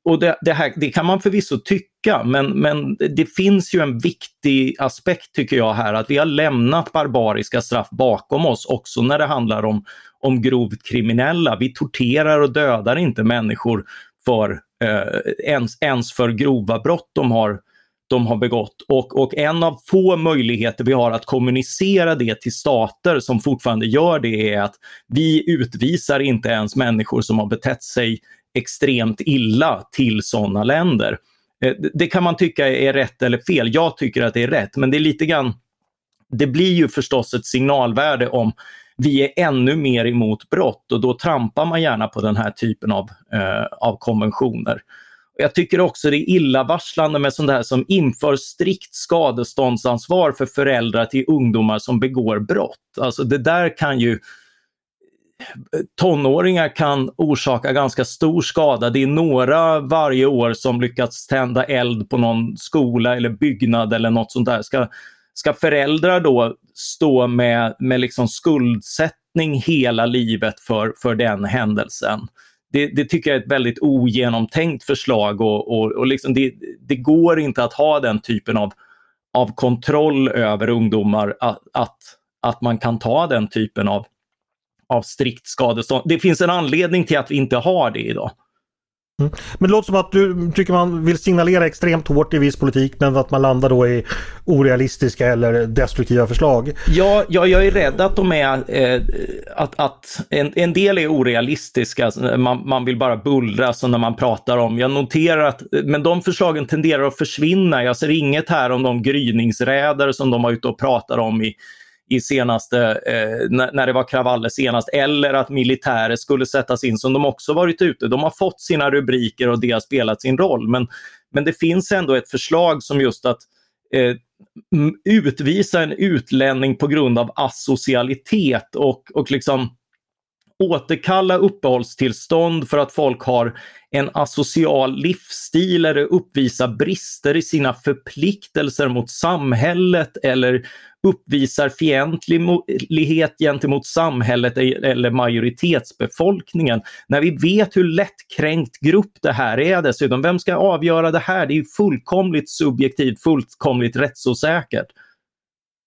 och det, det, här, det kan man förvisso tycka, men, men det finns ju en viktig aspekt tycker jag här, att vi har lämnat barbariska straff bakom oss också när det handlar om, om grovt kriminella. Vi torterar och dödar inte människor för, eh, ens, ens för grova brott de har, de har begått. Och, och en av få möjligheter vi har att kommunicera det till stater som fortfarande gör det är att vi utvisar inte ens människor som har betett sig extremt illa till sådana länder. Eh, det kan man tycka är rätt eller fel. Jag tycker att det är rätt, men det är lite grann det blir ju förstås ett signalvärde om vi är ännu mer emot brott och då trampar man gärna på den här typen av, eh, av konventioner. Jag tycker också det är illavarslande med sånt här som inför strikt skadeståndsansvar för föräldrar till ungdomar som begår brott. Alltså det där kan ju tonåringar kan orsaka ganska stor skada. Det är några varje år som lyckats tända eld på någon skola eller byggnad eller något sånt där. Ska, ska föräldrar då stå med, med liksom skuldsättning hela livet för, för den händelsen? Det, det, tycker jag är ett väldigt ogenomtänkt förslag och, och, och liksom det, det, går inte att ha den typen av, av kontroll över ungdomar att, att, att man kan ta den typen av av strikt skadestånd. Det finns en anledning till att vi inte har det idag. Mm. Men det låter som att du tycker man vill signalera extremt hårt i viss politik men att man landar då i orealistiska eller destruktiva förslag. Ja, ja jag är rädd att de är eh, att, att en, en, del är orealistiska, man, man vill bara bullra så när man pratar om. Jag noterar att, men de förslagen tenderar att försvinna. Jag ser inget här om de gryningsräder som de var ute och pratar om i i senaste, eh, när det var kravaller senast, eller att militärer skulle sättas in som de också varit ute. De har fått sina rubriker och det har spelat sin roll. Men, men det finns ändå ett förslag som just att eh, utvisa en utlänning på grund av asocialitet och, och liksom återkalla uppehållstillstånd för att folk har en asocial livsstil eller uppvisar brister i sina förpliktelser mot samhället eller uppvisar fientlighet gentemot samhället e- eller majoritetsbefolkningen. När vi vet hur lättkränkt grupp det här är dessutom. Vem ska avgöra det här? Det är fullkomligt subjektivt, fullkomligt rättsosäkert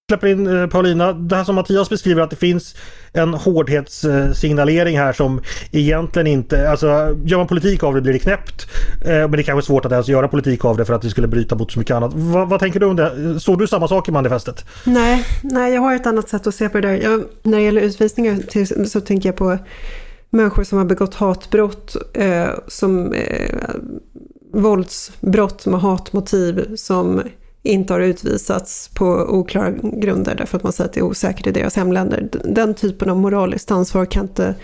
släpper in eh, Paulina. Det här som Mattias beskriver att det finns en hårdhetssignalering här som egentligen inte, alltså gör man politik av det blir det knäppt. Eh, men det är kanske svårt att ens göra politik av det för att det skulle bryta mot så mycket annat. vad, vad tänker du om det? Såg du samma sak i manifestet? Nej, nej jag har ett annat sätt att se på det där. Jag, när det gäller utvisningar till, så tänker jag på människor som har begått hatbrott, eh, som eh, våldsbrott med hatmotiv som inte har utvisats på oklara grunder därför att man säger att det är osäkert i deras hemländer. Den typen av moraliskt ansvar kan inte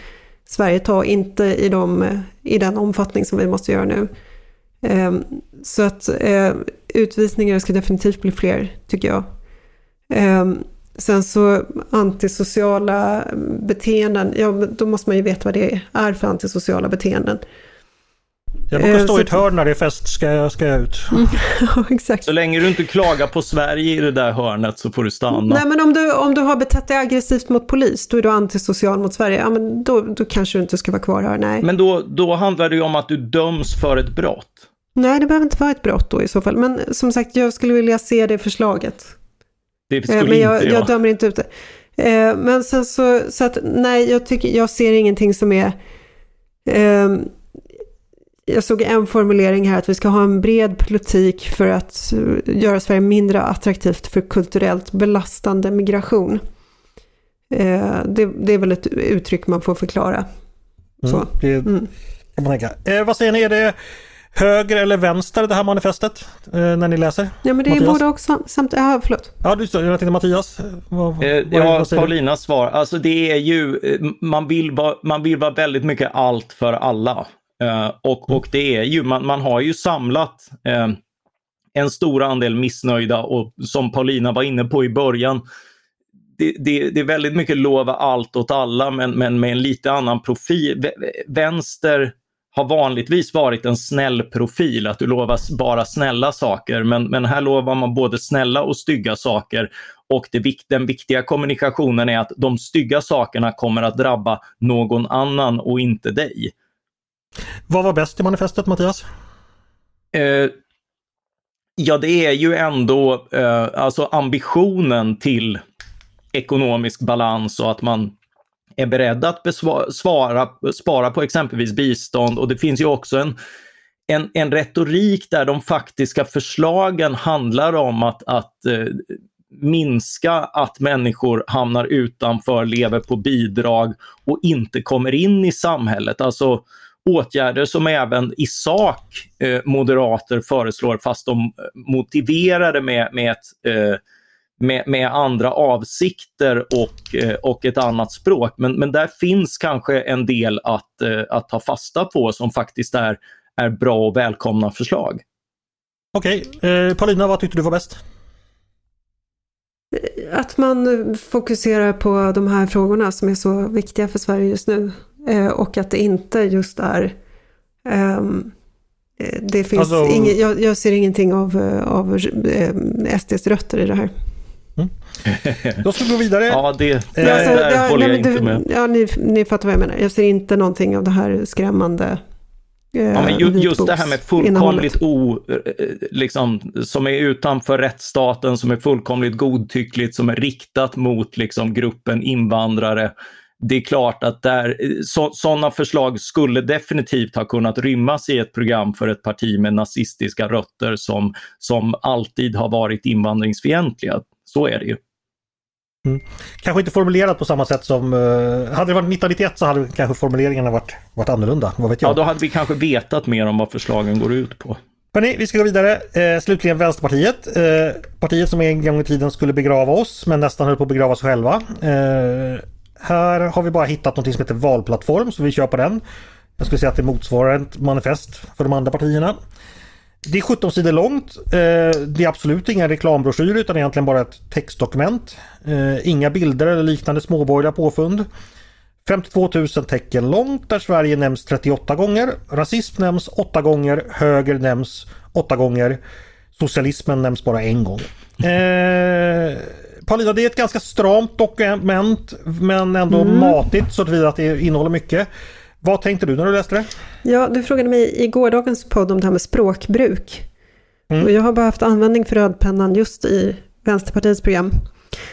Sverige ta, inte i, de, i den omfattning som vi måste göra nu. Ehm, så att eh, utvisningar ska definitivt bli fler, tycker jag. Ehm, sen så antisociala beteenden, ja då måste man ju veta vad det är för antisociala beteenden. Jag brukar stå i ett hörn när det är fest, ska jag, ska jag ut. *laughs* ja, exakt. Så länge du inte klagar på Sverige i det där hörnet så får du stanna. Nej, men om du, om du har betett dig aggressivt mot polis, då är du antisocial mot Sverige. Ja, men då, då kanske du inte ska vara kvar här, nej. Men då, då handlar det ju om att du döms för ett brott. Nej, det behöver inte vara ett brott då i så fall. Men som sagt, jag skulle vilja se det förslaget. Det skulle men jag, inte jag. jag dömer inte ut det. Eh, men sen så, så att nej, jag, tycker, jag ser ingenting som är eh, jag såg en formulering här att vi ska ha en bred politik för att eh, göra Sverige mindre attraktivt för kulturellt belastande migration. Eh, det, det är väl ett uttryck man får förklara. Mm, det mm. kan man tänka. Eh, vad säger ni, är det höger eller vänster det här manifestet eh, när ni läser? Ja men det Mattias? är både och samt, ja förlåt. Ja du jag tänkte Mattias? Vad, eh, ja, Paulinas svar. Alltså det är ju, eh, man vill vara, man vill vara väldigt mycket allt för alla. Eh, och, och det är ju, man, man har ju samlat eh, en stor andel missnöjda och som Paulina var inne på i början, det, det, det, är väldigt mycket lova allt åt alla men, men med en lite annan profil. Vänster har vanligtvis varit en snäll profil, att du lovar bara snälla saker. Men, men här lovar man både snälla och stygga saker. Och det, den viktiga kommunikationen är att de stygga sakerna kommer att drabba någon annan och inte dig. Vad var bäst i manifestet Mattias? Eh, ja, det är ju ändå eh, alltså ambitionen till ekonomisk balans och att man är beredd att besvara, spara på exempelvis bistånd och det finns ju också en, en, en retorik där de faktiska förslagen handlar om att, att eh, minska att människor hamnar utanför, lever på bidrag och inte kommer in i samhället. Alltså åtgärder som även i sak eh, moderater föreslår fast de motiverar det med, med ett eh, med, med andra avsikter och, eh, och ett annat språk. Men, men där finns kanske en del att, eh, att ta fasta på som faktiskt är, är bra och välkomna förslag. Okej, eh, Paulina vad tyckte du var bäst? Att man fokuserar på de här frågorna som är så viktiga för Sverige just nu. Eh, och att det inte just är um, det finns alltså, ingen, jag, jag, ser ingenting av, av SDs rötter i det här. Mm. Då ska vi gå vidare. Ja, det, det, eh, alltså, där det, håller jag inte med. Ja, ni, ni fattar vad jag menar. Jag ser inte någonting av det här skrämmande eh, Ja, men just, just det här med fullkomligt o, eh, liksom, som är utanför rättsstaten, som är fullkomligt godtyckligt, som är riktat mot liksom, gruppen invandrare. Det är klart att där, så, sådana förslag skulle definitivt ha kunnat rymmas i ett program för ett parti med nazistiska rötter som, som alltid har varit invandringsfientliga. Så är det ju. Mm. Kanske inte formulerat på samma sätt som... Uh, hade det varit 1991 så hade kanske formuleringarna varit, varit annorlunda. Vad vet jag? Ja, då hade vi kanske vetat mer om vad förslagen går ut på. Hörrni, vi ska gå vidare. Eh, slutligen Vänsterpartiet. Eh, partiet som en gång i tiden skulle begrava oss men nästan höll på att begrava sig själva. Eh, här har vi bara hittat något som heter valplattform så vi kör på den. Jag skulle säga att det motsvarar ett manifest för de andra partierna. Det är 17 sidor långt. Eh, det är absolut inga reklambroschyrer utan egentligen bara ett textdokument. Eh, inga bilder eller liknande småborgerliga påfund. 52 000 tecken långt där Sverige nämns 38 gånger. Rasism nämns 8 gånger. Höger nämns 8 gånger. Socialismen nämns bara en gång. *laughs* Eh, Paulina, det är ett ganska stramt dokument men ändå mm. matigt så att det innehåller mycket. Vad tänkte du när du läste det? Ja, du frågade mig i gårdagens podd om det här med språkbruk. Mm. Och jag har bara haft användning för rödpennan just i Vänsterpartiets program.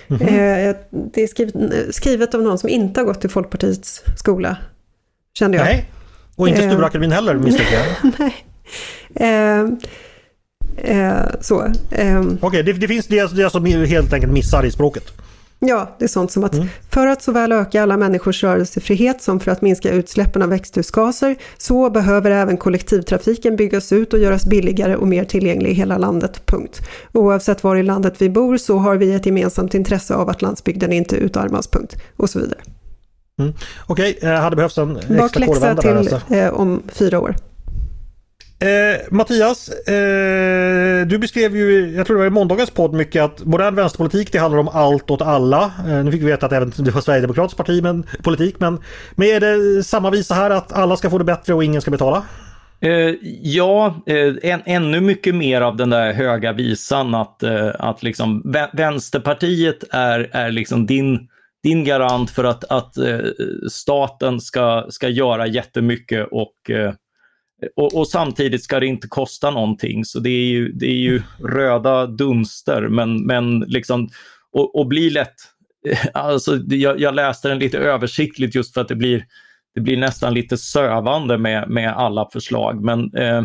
Mm -hmm. det är skrivet, skrivet, av någon som inte har gått i Folkpartiets skola, kände jag. Nej, och inte Stureakademin heller misstänker jag. *laughs* Nej. Eh, eh, så. Eh. Okej, okay, det, det, finns det, det som helt enkelt missar i språket. Ja, det är sånt som att mm. för att såväl öka alla människors rörelsefrihet som för att minska utsläppen av växthusgaser så behöver även kollektivtrafiken byggas ut och göras billigare och mer tillgänglig i hela landet. Punkt. Oavsett var i landet vi bor så har vi ett gemensamt intresse av att landsbygden inte utarmas. Punkt. Och så vidare. Mm. Okej, okay, hade behövts en extra Bakläxa till alltså. eh, om fyra år. Eh, Mattias, eh, du beskrev ju, jag tror det var i måndagens podd mycket att modern vänsterpolitik det handlar om allt åt alla. Eh, nu fick vi veta att även det var Sverigedemokratisk parti men, politik men, men är det samma visa här att alla ska få det bättre och ingen ska betala? Eh, ja, eh, en, ännu mycket mer av den där höga visan att, eh, att liksom Vänsterpartiet är, är liksom din, din garant för att, att eh, staten ska, ska göra jättemycket och eh, och, och, samtidigt ska det inte kosta någonting, så det är ju, det är ju röda dunster. Men, men liksom, och, och blir lätt... *laughs* Alltså, jag, jag, läste den lite översiktligt just för att det blir, det blir nästan lite sövande med, med alla förslag. Men, eh,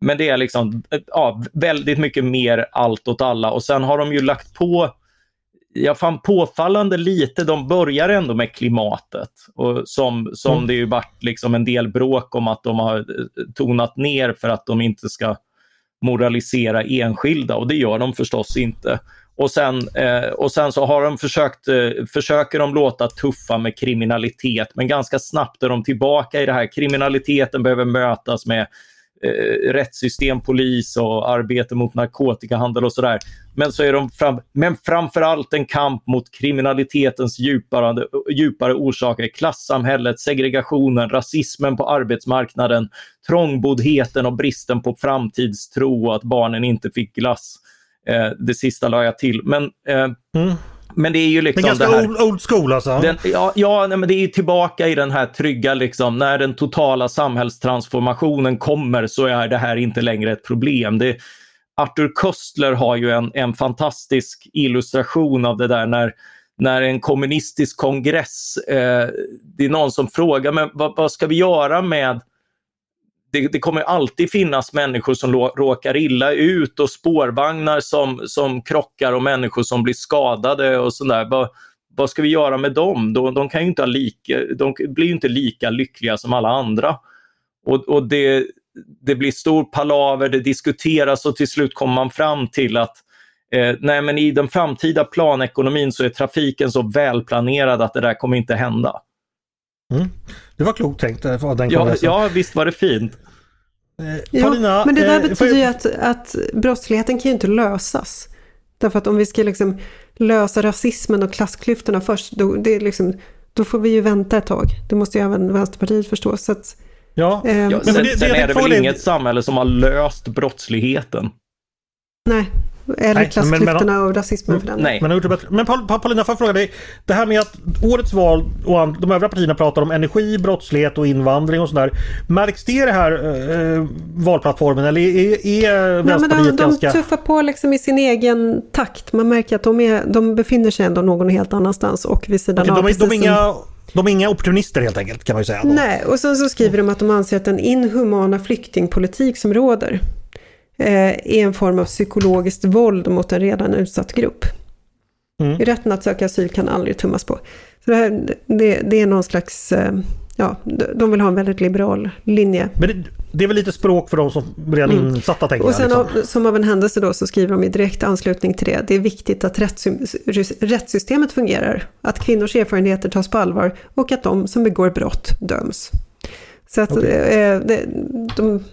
men det är liksom ja, väldigt mycket mer allt åt alla och sen har de ju lagt på jag fann påfallande lite, de börjar ändå med klimatet. Och som som mm. det ju varit liksom en del bråk om att de har tonat ner för att de inte ska moralisera enskilda och det gör de förstås inte. Och sen, eh, och sen så har de försökt, eh, försöker de låta tuffa med kriminalitet men ganska snabbt är de tillbaka i det här. Kriminaliteten behöver mötas med eh, rättssystem, polis och arbete mot narkotikahandel och sådär. Men så är de fram, men framförallt en kamp mot kriminalitetens djupare, djupare orsaker. Klassamhället, segregationen, rasismen på arbetsmarknaden, trångboddheten och bristen på framtidstro och att barnen inte fick glass. Eh, det sista la jag till. Men eh, mm. Men det är ju liksom... Men ganska här, old, old school alltså? Den, ja, ja nej, men det är tillbaka i den här trygga, liksom, när den totala samhällstransformationen kommer så är det här inte längre ett problem. Det, Arthur Köstler har ju en, en fantastisk illustration av det där när, när en kommunistisk kongress, eh, det är någon som frågar men vad, vad ska vi göra med det, det, kommer alltid finnas människor som råkar illa ut och spårvagnar som, som krockar och människor som blir skadade och sådär. Vad, vad ska vi göra med dem? De, de kan ju inte lika, de blir inte lika lyckliga som alla andra. Och, och det, det blir stor palaver, det diskuteras och till slut kommer man fram till att eh, nej men i den framtida planekonomin så är trafiken så välplanerad att det där kommer inte hända. Mm. Det var klokt tänkt av eh, den ja, ja, visst var det fint. Eh, Paulina, ja, men det där eh, betyder ju att, att brottsligheten kan ju inte lösas. Därför att om vi ska liksom lösa rasismen och klassklyftorna först, då, det är liksom, då får vi ju vänta ett tag. Det måste ju även Vänsterpartiet förstå. Så att, ja, eh, ja, sen, det, sen är det väl inget samhälle som har löst brottsligheten. Nej, eller Nej, klassklyftorna men, men, och rasismen för den Nej. Men, men Paulina, får jag fråga dig. Det här med att årets val och de övriga partierna pratar om energi, brottslighet och invandring och sådär. Märks det i den här eh, valplattformen eller är, är Vänsterpartiet Nej, de, ganska... De tuffar på liksom i sin egen takt. Man märker att de, är, de befinner sig ändå någon helt annanstans och vid sidan Okej, av. De, de, är inga... De är inga opportunister helt enkelt kan man ju säga. Då. Nej, och sen så skriver de att de anser att den inhumana flyktingpolitik som råder är en form av psykologiskt våld mot en redan utsatt grupp. Mm. Rätten att söka asyl kan aldrig tummas på. Så det, här, det, det är någon slags, eh, ja, de vill ha en väldigt liberal linje. Men det, det är väl lite språk för de som redan mm. insatta tänker Och sen jag, liksom. av, som av en händelse då så skriver de i direkt anslutning till det. Det är viktigt att rättssystemet fungerar, att kvinnors erfarenheter tas på allvar och att de som begår brott döms. Så att okay. eh, det, de,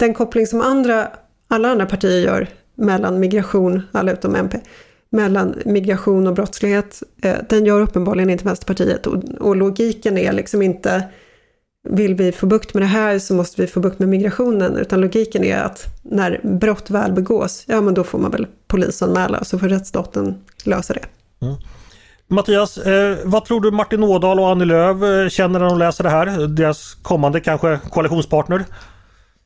den koppling som andra, alla andra partier gör mellan migration, alla utom MP, mellan migration och brottslighet, eh, den gör uppenbarligen inte Vänsterpartiet. Och, och, logiken är liksom inte vill vi få bukt med det här så måste vi få bukt med migrationen, utan logiken är att när brott väl begås, ja men då får man väl polisanmäla så får rättsstaten lösa det. Mm. Mattias, eh, vad tror du Martin Ådahl och Annie Lööf eh, känner när de läser det här? Deras kommande kanske koalitionspartner?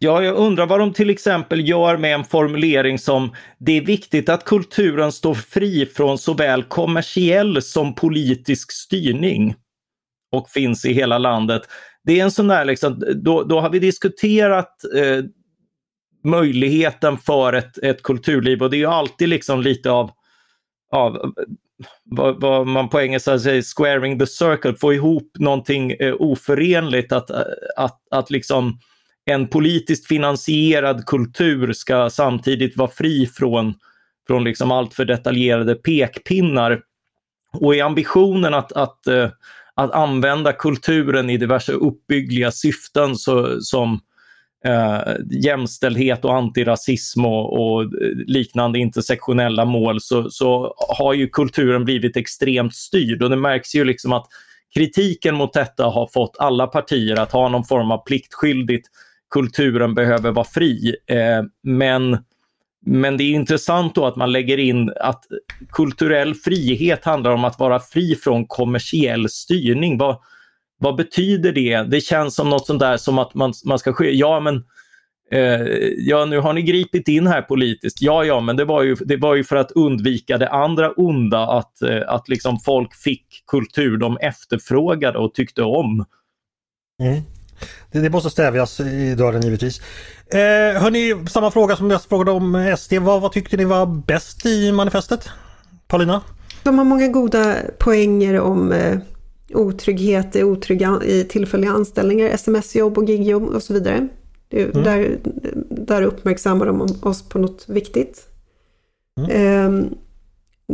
Ja, jag undrar vad de till exempel gör med en formulering som det är viktigt att kulturen står fri från såväl kommersiell som politisk styrning. Och finns i hela landet. Det är en sån där, liksom, då, då har vi diskuterat eh, möjligheten för ett, ett kulturliv. Och det är ju alltid liksom lite av, av vad, vad, man på engelska säger squaring the circle, få ihop någonting eh, oförenligt att, att, att liksom en politiskt finansierad kultur ska samtidigt vara fri från, från liksom allt för detaljerade pekpinnar. Och i ambitionen att, att, eh, att använda kulturen i diverse uppbyggliga syften så, som eh, jämställdhet och antirasism och, och, liknande intersektionella mål så, så har ju kulturen blivit extremt styrd och det märks ju liksom att kritiken mot detta har fått alla partier att ha någon form av pliktskyldigt kulturen behöver vara fri. Eh, men, men det är intressant då att man lägger in att kulturell frihet handlar om att vara fri från kommersiell styrning. Vad, vad betyder det? Det känns som något sånt där som att man, man ska ske. Ja, men eh, ja, nu har ni gripit in här politiskt. Ja, ja, men det var ju, det var ju för att undvika det andra onda, att, eh, att liksom folk fick kultur de efterfrågade och tyckte om. Mm. Det, det måste stävjas i dörren givetvis. Eh, hörni, samma fråga som jag frågade om SD. Vad, vad tyckte ni var bäst i manifestet? Paulina? de har många goda poänger om eh, otrygghet i, otrygga, i tillfälliga anställningar, sms-jobb och gigjobb och så vidare. Mm. där, där uppmärksammar de oss på något viktigt. Mm. Ehm,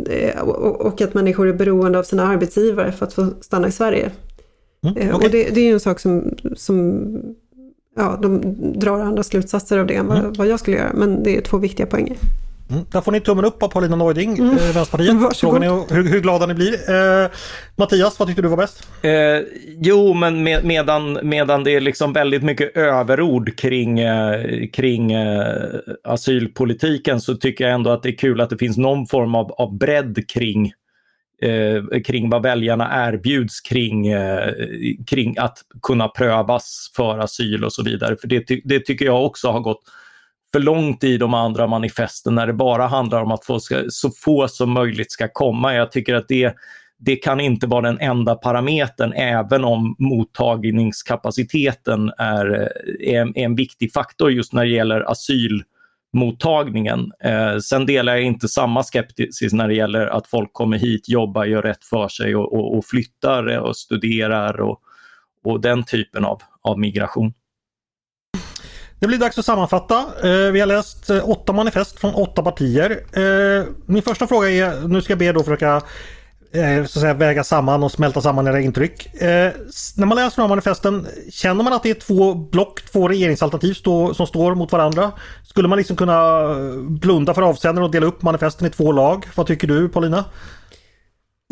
eh, och, och, att människor är beroende av sina arbetsgivare för att få stanna i Sverige. Mm. Eh, okay. Och det, det, är ju en sak som, som ja, de drar andra slutsatser av det än vad, mm. vad jag skulle göra. Men det är två viktiga poänger. Mm. Där får ni tummen upp av Paulina Neuding, mm. eh, Vänsterpartiet. *laughs* Frågan är hur, hur glada ni blir. Eh, Mattias, vad tyckte du var bäst? Eh, jo, men med, medan, medan det är liksom väldigt mycket överord kring, eh, kring eh, asylpolitiken så tycker jag ändå att det är kul att det finns någon form av, av bredd kring Eh, kring vad väljarna erbjuds kring, eh, kring att kunna prövas för asyl och så vidare. För det, ty det tycker jag också har gått för långt i de andra manifesten när det bara handlar om att få, ska, så få som möjligt ska komma. Jag tycker att det, det kan inte vara den enda parametern även om mottagningskapaciteten är, eh, är, är en viktig faktor just när det gäller asyl mottagningen. Eh, sen delar jag inte samma skepsis när det gäller att folk kommer hit, jobbar, gör rätt för sig och, och, och flyttar eh, och studerar och, och den typen av, av migration. Det blir dags att sammanfatta. Eh, vi har läst eh, åtta manifest från åtta partier. Min första fråga är, nu ska jag be då försöka Eh, så att säga, väga samman och smälta samman era intryck. Eh, när man läser de här manifesten, känner man att det är två block, två regeringsalternativ som står mot varandra? Skulle man liksom kunna eh, blunda för avsändaren och dela upp manifesten i två lag? Vad tycker du Paulina?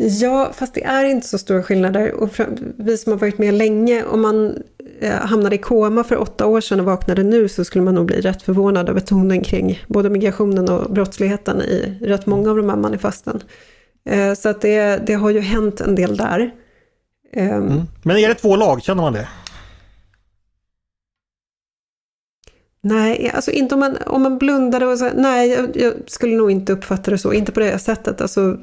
Ja, fast det är inte så stora skillnader. Och vi som har varit med länge, om man eh, hamnade i koma för åtta år sedan och vaknade nu så skulle man nog bli rätt förvånad över tonen kring både migrationen och brottsligheten i rätt många av de här manifesten. Eh, så att det, det har ju hänt en del där. Ehm, mm. Men är det två lag, känner man det? Nej, alltså inte om man, om man blundade och så, nej, jag, jag, skulle nog inte uppfatta det så, inte på det sättet. Alltså,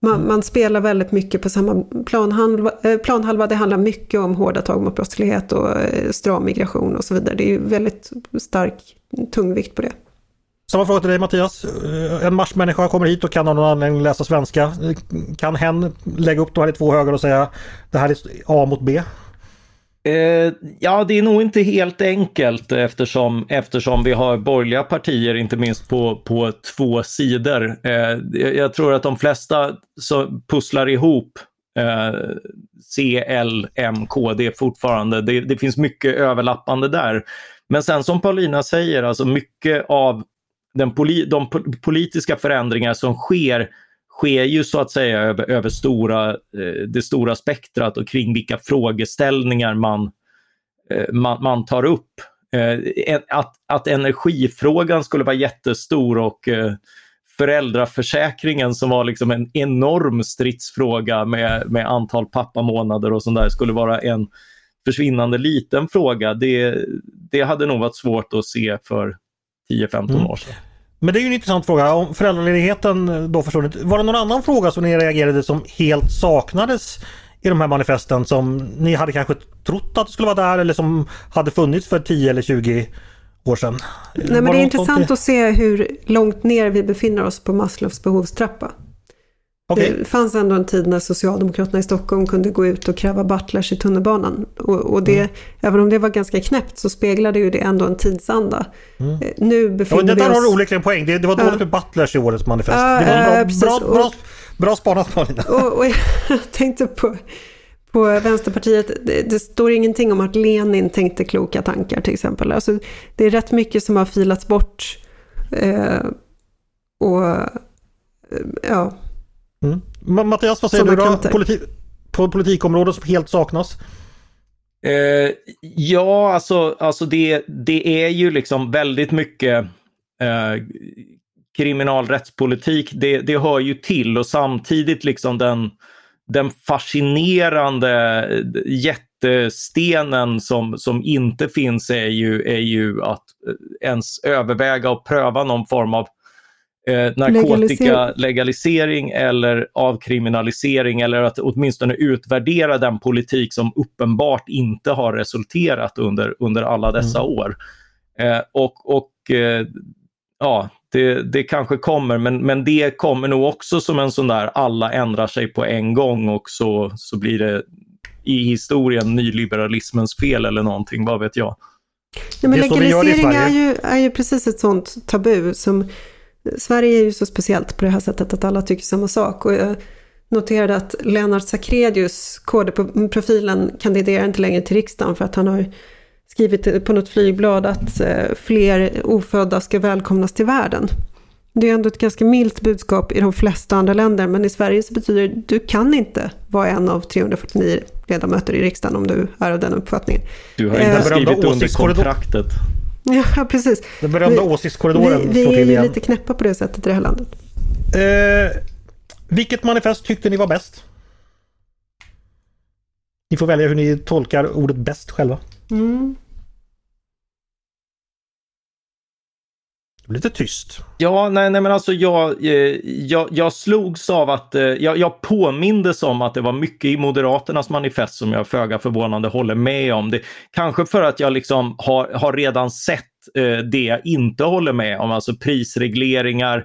man, man, spelar väldigt mycket på samma planhalva, eh, planhalva. Det handlar mycket om hårda tag mot brottslighet och eh, stram migration och så vidare. Det är ju väldigt stark tungvikt på det. Samma fråga till dig Mattias. Eh, en marsmänniska kommer hit och kan av någon anledning läsa svenska. Eh, kan hen lägga upp de här i två högar och säga det här är A mot B? Eh, ja, det är nog inte helt enkelt eftersom, eftersom vi har borgerliga partier, inte minst på, på två sidor. Eh, jag tror att de flesta så pusslar ihop eh, C, L, M, K, det är fortfarande, det, det, finns mycket överlappande där. Men sen som Paulina säger, alltså mycket av den poli, de politiska förändringar som sker sker ju så att säga över, över stora, eh, det stora spektrat och kring vilka frågeställningar man, eh, man, man, tar upp. Eh, att, att energifrågan skulle vara jättestor och föräldraförsäkringen som var liksom en enorm stridsfråga med, med antal pappamånader och sånt där skulle vara en försvinnande liten fråga. Det, det hade nog varit svårt att se för 10-15 mm. år sedan. Men det är ju en intressant fråga. Om föräldraledigheten då försvunnit. Var det någon annan fråga som ni reagerade som helt saknades i de här manifesten som ni hade kanske trott att det skulle vara där eller som hade funnits för 10 eller 20 år sedan? Nej, men det är intressant att se hur långt ner vi befinner oss på Maslows behovstrappa. Okay. Det fanns ändå en tid när Socialdemokraterna i Stockholm kunde gå ut och kräva butlers i tunnelbanan. Och, och det, mm. Även om det var ganska knäppt så speglade ju det ändå en tidsanda. Mm. Eh, nu befinner ja, vi oss... Där har du onekligen poäng. Det, det var dåligt med butlers i årets manifest. Uh, det var bra, uh, bra, bra, bra spanat Malina. *laughs* Och, och jag tänkte på, på Vänsterpartiet, det, det, står ingenting om att Lenin tänkte kloka tankar till exempel. Alltså, det är rätt mycket som har filats bort. Eh, och ja, Mm. Mattias, vad säger du då? Politi på politikområdet som helt saknas? Eh, ja, alltså, alltså det, det är ju liksom väldigt mycket eh, kriminalrättspolitik. Det, det hör ju till och samtidigt liksom den, den fascinerande jättestenen som, som inte finns är ju, är ju att ens överväga och pröva någon form av eh, narkotika legalisering eller avkriminalisering eller att åtminstone utvärdera den politik som uppenbart inte har resulterat under, under alla dessa mm. år. Eh, och och eh, ja, det, det kanske kommer, men, men det kommer nog också som en sån där alla ändrar sig på en gång och så, så blir det i historien nyliberalismens fel eller någonting, vad vet jag. Ja, men legalisering är ju, är ju precis ett sånt tabu som Sverige är ju så speciellt på det här sättet att alla tycker samma sak. Och jag noterade att Lennart Sacredius, KD-profilen, kandiderar inte längre till riksdagen för att han har skrivit på något flygblad att eh, fler ofödda ska välkomnas till världen. Det är ändå ett ganska milt budskap i de flesta andra länder, men i Sverige så betyder det att du kan inte vara en av 349 ledamöter i riksdagen om du är av den uppfattningen. Du har inte eh, skrivit under kontraktet. *laughs* Ja, precis. Den berömda åsiktskorridoren Vi, vi är ju lite knäppa på det sättet i det här landet. Eh, vilket manifest tyckte ni var bäst? Ni får välja hur ni tolkar ordet bäst själva. Mm. Lite tyst. Ja, nej, nej men alltså jag, eh, jag, jag slogs av att, eh, jag, jag påmindes om att det var mycket i Moderaternas manifest som jag föga förvånande håller med om. Det, kanske för att jag liksom har, har redan sett eh, det jag inte håller med om, alltså prisregleringar.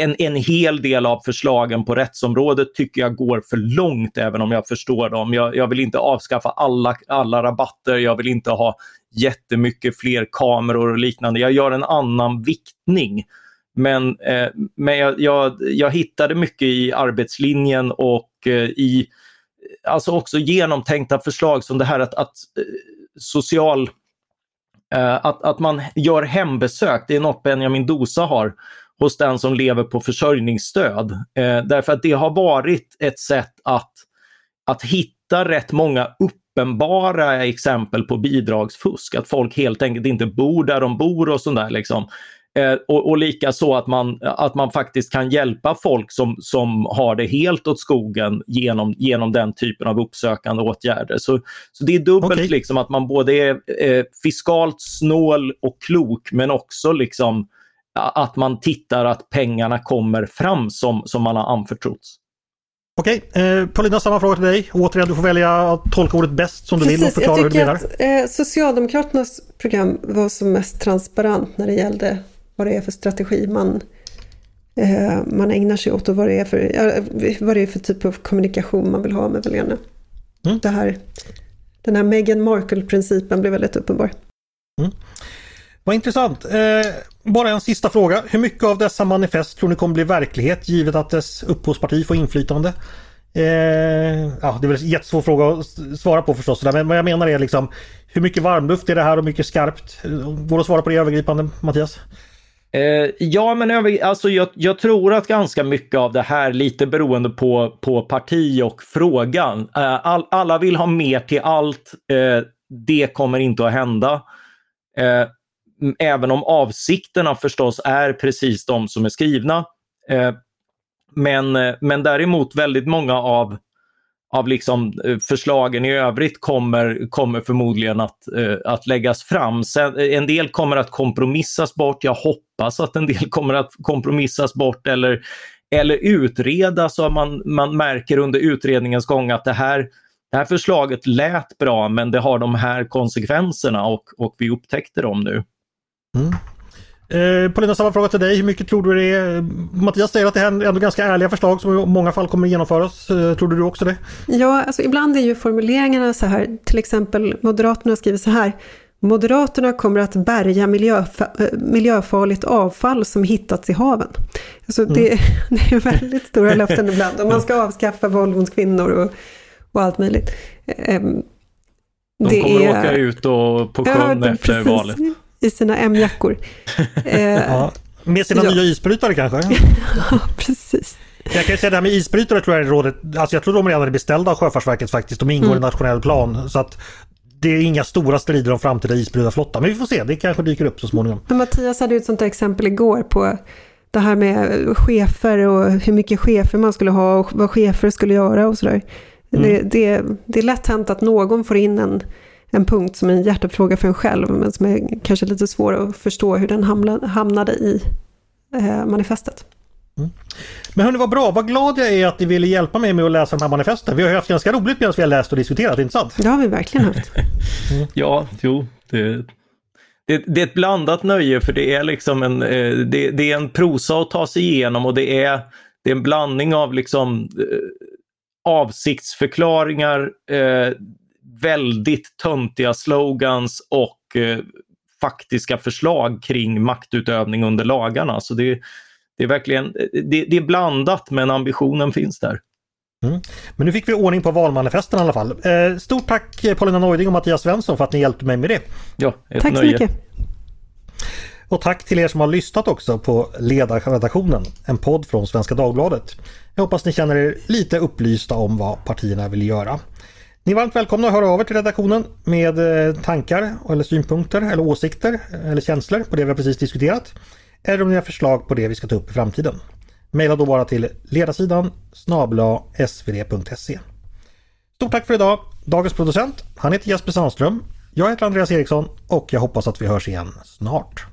En, en hel del av förslagen på rättsområdet tycker jag går för långt, även om jag förstår dem. Jag, jag vill inte avskaffa alla, alla rabatter, jag vill inte ha jättemycket fler kameror och liknande. Jag gör en annan viktning. Men, eh, men jag, jag, jag, hittade mycket i arbetslinjen och eh, i alltså också genomtänkta förslag som det här att, att eh, social eh, att, att man gör hembesök, det är något Benjamin Dosa har hos den som lever på försörjningsstöd. Eh, därför att det har varit ett sätt att, att hitta rätt många upp uppenbara exempel på bidragsfusk. Att folk helt enkelt inte bor där de bor och sådär. Liksom. Eh, och, och lika så att man, att man faktiskt kan hjälpa folk som, som har det helt åt skogen genom, genom den typen av uppsökande åtgärder. Så, så det är dubbelt okay. liksom att man både är eh, fiskalt snål och klok men också liksom att man tittar att pengarna kommer fram som, som man har anförtrotts. Okej, eh, Paulina samma fråga till dig. Återigen, du får välja att tolka ordet bäst som du Precis, vill och förklara hur du menar. Jag tycker att eh, Socialdemokraternas program var som mest transparent när det gällde vad det är för strategi man, eh, man ägnar sig åt och vad det, är för, vad det är för typ av kommunikation man vill ha med väljarna. Mm. Det här, den här Meghan Markle-principen blev väldigt uppenbar. Mm. Vad intressant. Eh, bara en sista fråga. Hur mycket av dessa manifest tror ni kommer bli verklighet givet att dess upphovsparti får inflytande? Eh, ja, det är väl en jättesvår fråga att svara på förstås. Men vad jag menar är liksom hur mycket varmluft är det här och hur mycket skarpt? Går det att svara på det övergripande Mattias? Eh, ja, men över, alltså jag, jag, tror att ganska mycket av det här, lite beroende på, på parti och frågan. Eh, all, alla vill ha mer till allt. Eh, det kommer inte att hända. Eh, Mm, även om avsikterna förstås är precis de som är skrivna. Eh, men, eh, men däremot väldigt många av, av liksom eh, förslagen i övrigt kommer, kommer förmodligen att, eh, att läggas fram. Sen, eh, en del kommer att kompromissas bort. Jag hoppas att en del *laughs* kommer att kompromissas bort eller, eller utredas så man, man märker under utredningens gång att det här, det här förslaget lät bra men det har de här konsekvenserna och, och vi upptäckte dem nu. Mm. Eh, Paulina, samma fråga till dig. Hur mycket tror du det är? Mattias säger att det är ändå ganska ärliga förslag som i många fall kommer genomföras. Eh, tror du också det? Ja, alltså ibland är ju formuleringarna så här. Till exempel Moderaterna skriver så här. Moderaterna kommer att bärga eh, miljöfarligt avfall som hittats i haven. Alltså mm. det, *laughs* det, är väldigt stora löften ibland. Och man ska avskaffa mot kvinnor och, och allt möjligt. Um, de kommer är... åka ut och på sjön ja, efter precis. valet i sina M-jackor. *laughs* Eh, ja, med sina ja. nya isbrytare kanske? *laughs* ja, precis. Jag kan ju säga det här med isbrytare tror jag är rådet, alltså jag tror de redan är beställda av Sjöfartsverket faktiskt. De ingår mm. i nationell plan. Så att det är inga stora strider om framtida isbrytarflotta. Men vi får se, det kanske dyker upp så småningom. Men Mattias hade ju ett sånt där exempel igår på det här med chefer och hur mycket chefer man skulle ha och vad chefer skulle göra och sådär. Mm. Det, det, det är lätt hänt att någon får in en en punkt som är en hjärtefråga för en själv, men som är kanske lite svår att förstå hur den hamnade i eh, manifestet. Mm. Men hörni, vad bra, vad glad jag är att ni ville hjälpa mig med att läsa de här manifesten. Vi har haft ganska roligt medan vi har läst och diskuterat, inte sant? Det har vi verkligen haft. mm. *laughs* Ja, jo, det, det, det, är ett blandat nöje för det är liksom en, eh, det, det, är en prosa att ta sig igenom och det är, det är en blandning av liksom eh, avsiktsförklaringar, eh, väldigt töntiga slogans och eh, faktiska förslag kring maktutövning under lagarna. Så det, det är verkligen det, det, är blandat men ambitionen finns där. Mm. Men nu fick vi ordning på valmanifesten i alla fall. Eh, stort tack Paulina Neuding och Mattias Svensson för att ni hjälpte mig med det. Ja, ett tack nöje. så mycket. Och tack till er som har lyssnat också på Ledarredaktionen, en podd från Svenska Dagbladet. Jag hoppas ni känner er lite upplysta om vad partierna vill göra. Ni är varmt välkomna att höra av er till redaktionen med eh, tankar eller synpunkter eller åsikter eller känslor på det vi har precis diskuterat. Eller om ni har förslag på det vi ska ta upp i framtiden. Maila då bara till ledarsidan snabla svd.se. Stort tack för idag! Dagens producent, han heter Jesper Sandström. Jag heter Andreas Eriksson och jag hoppas att vi hörs igen snart.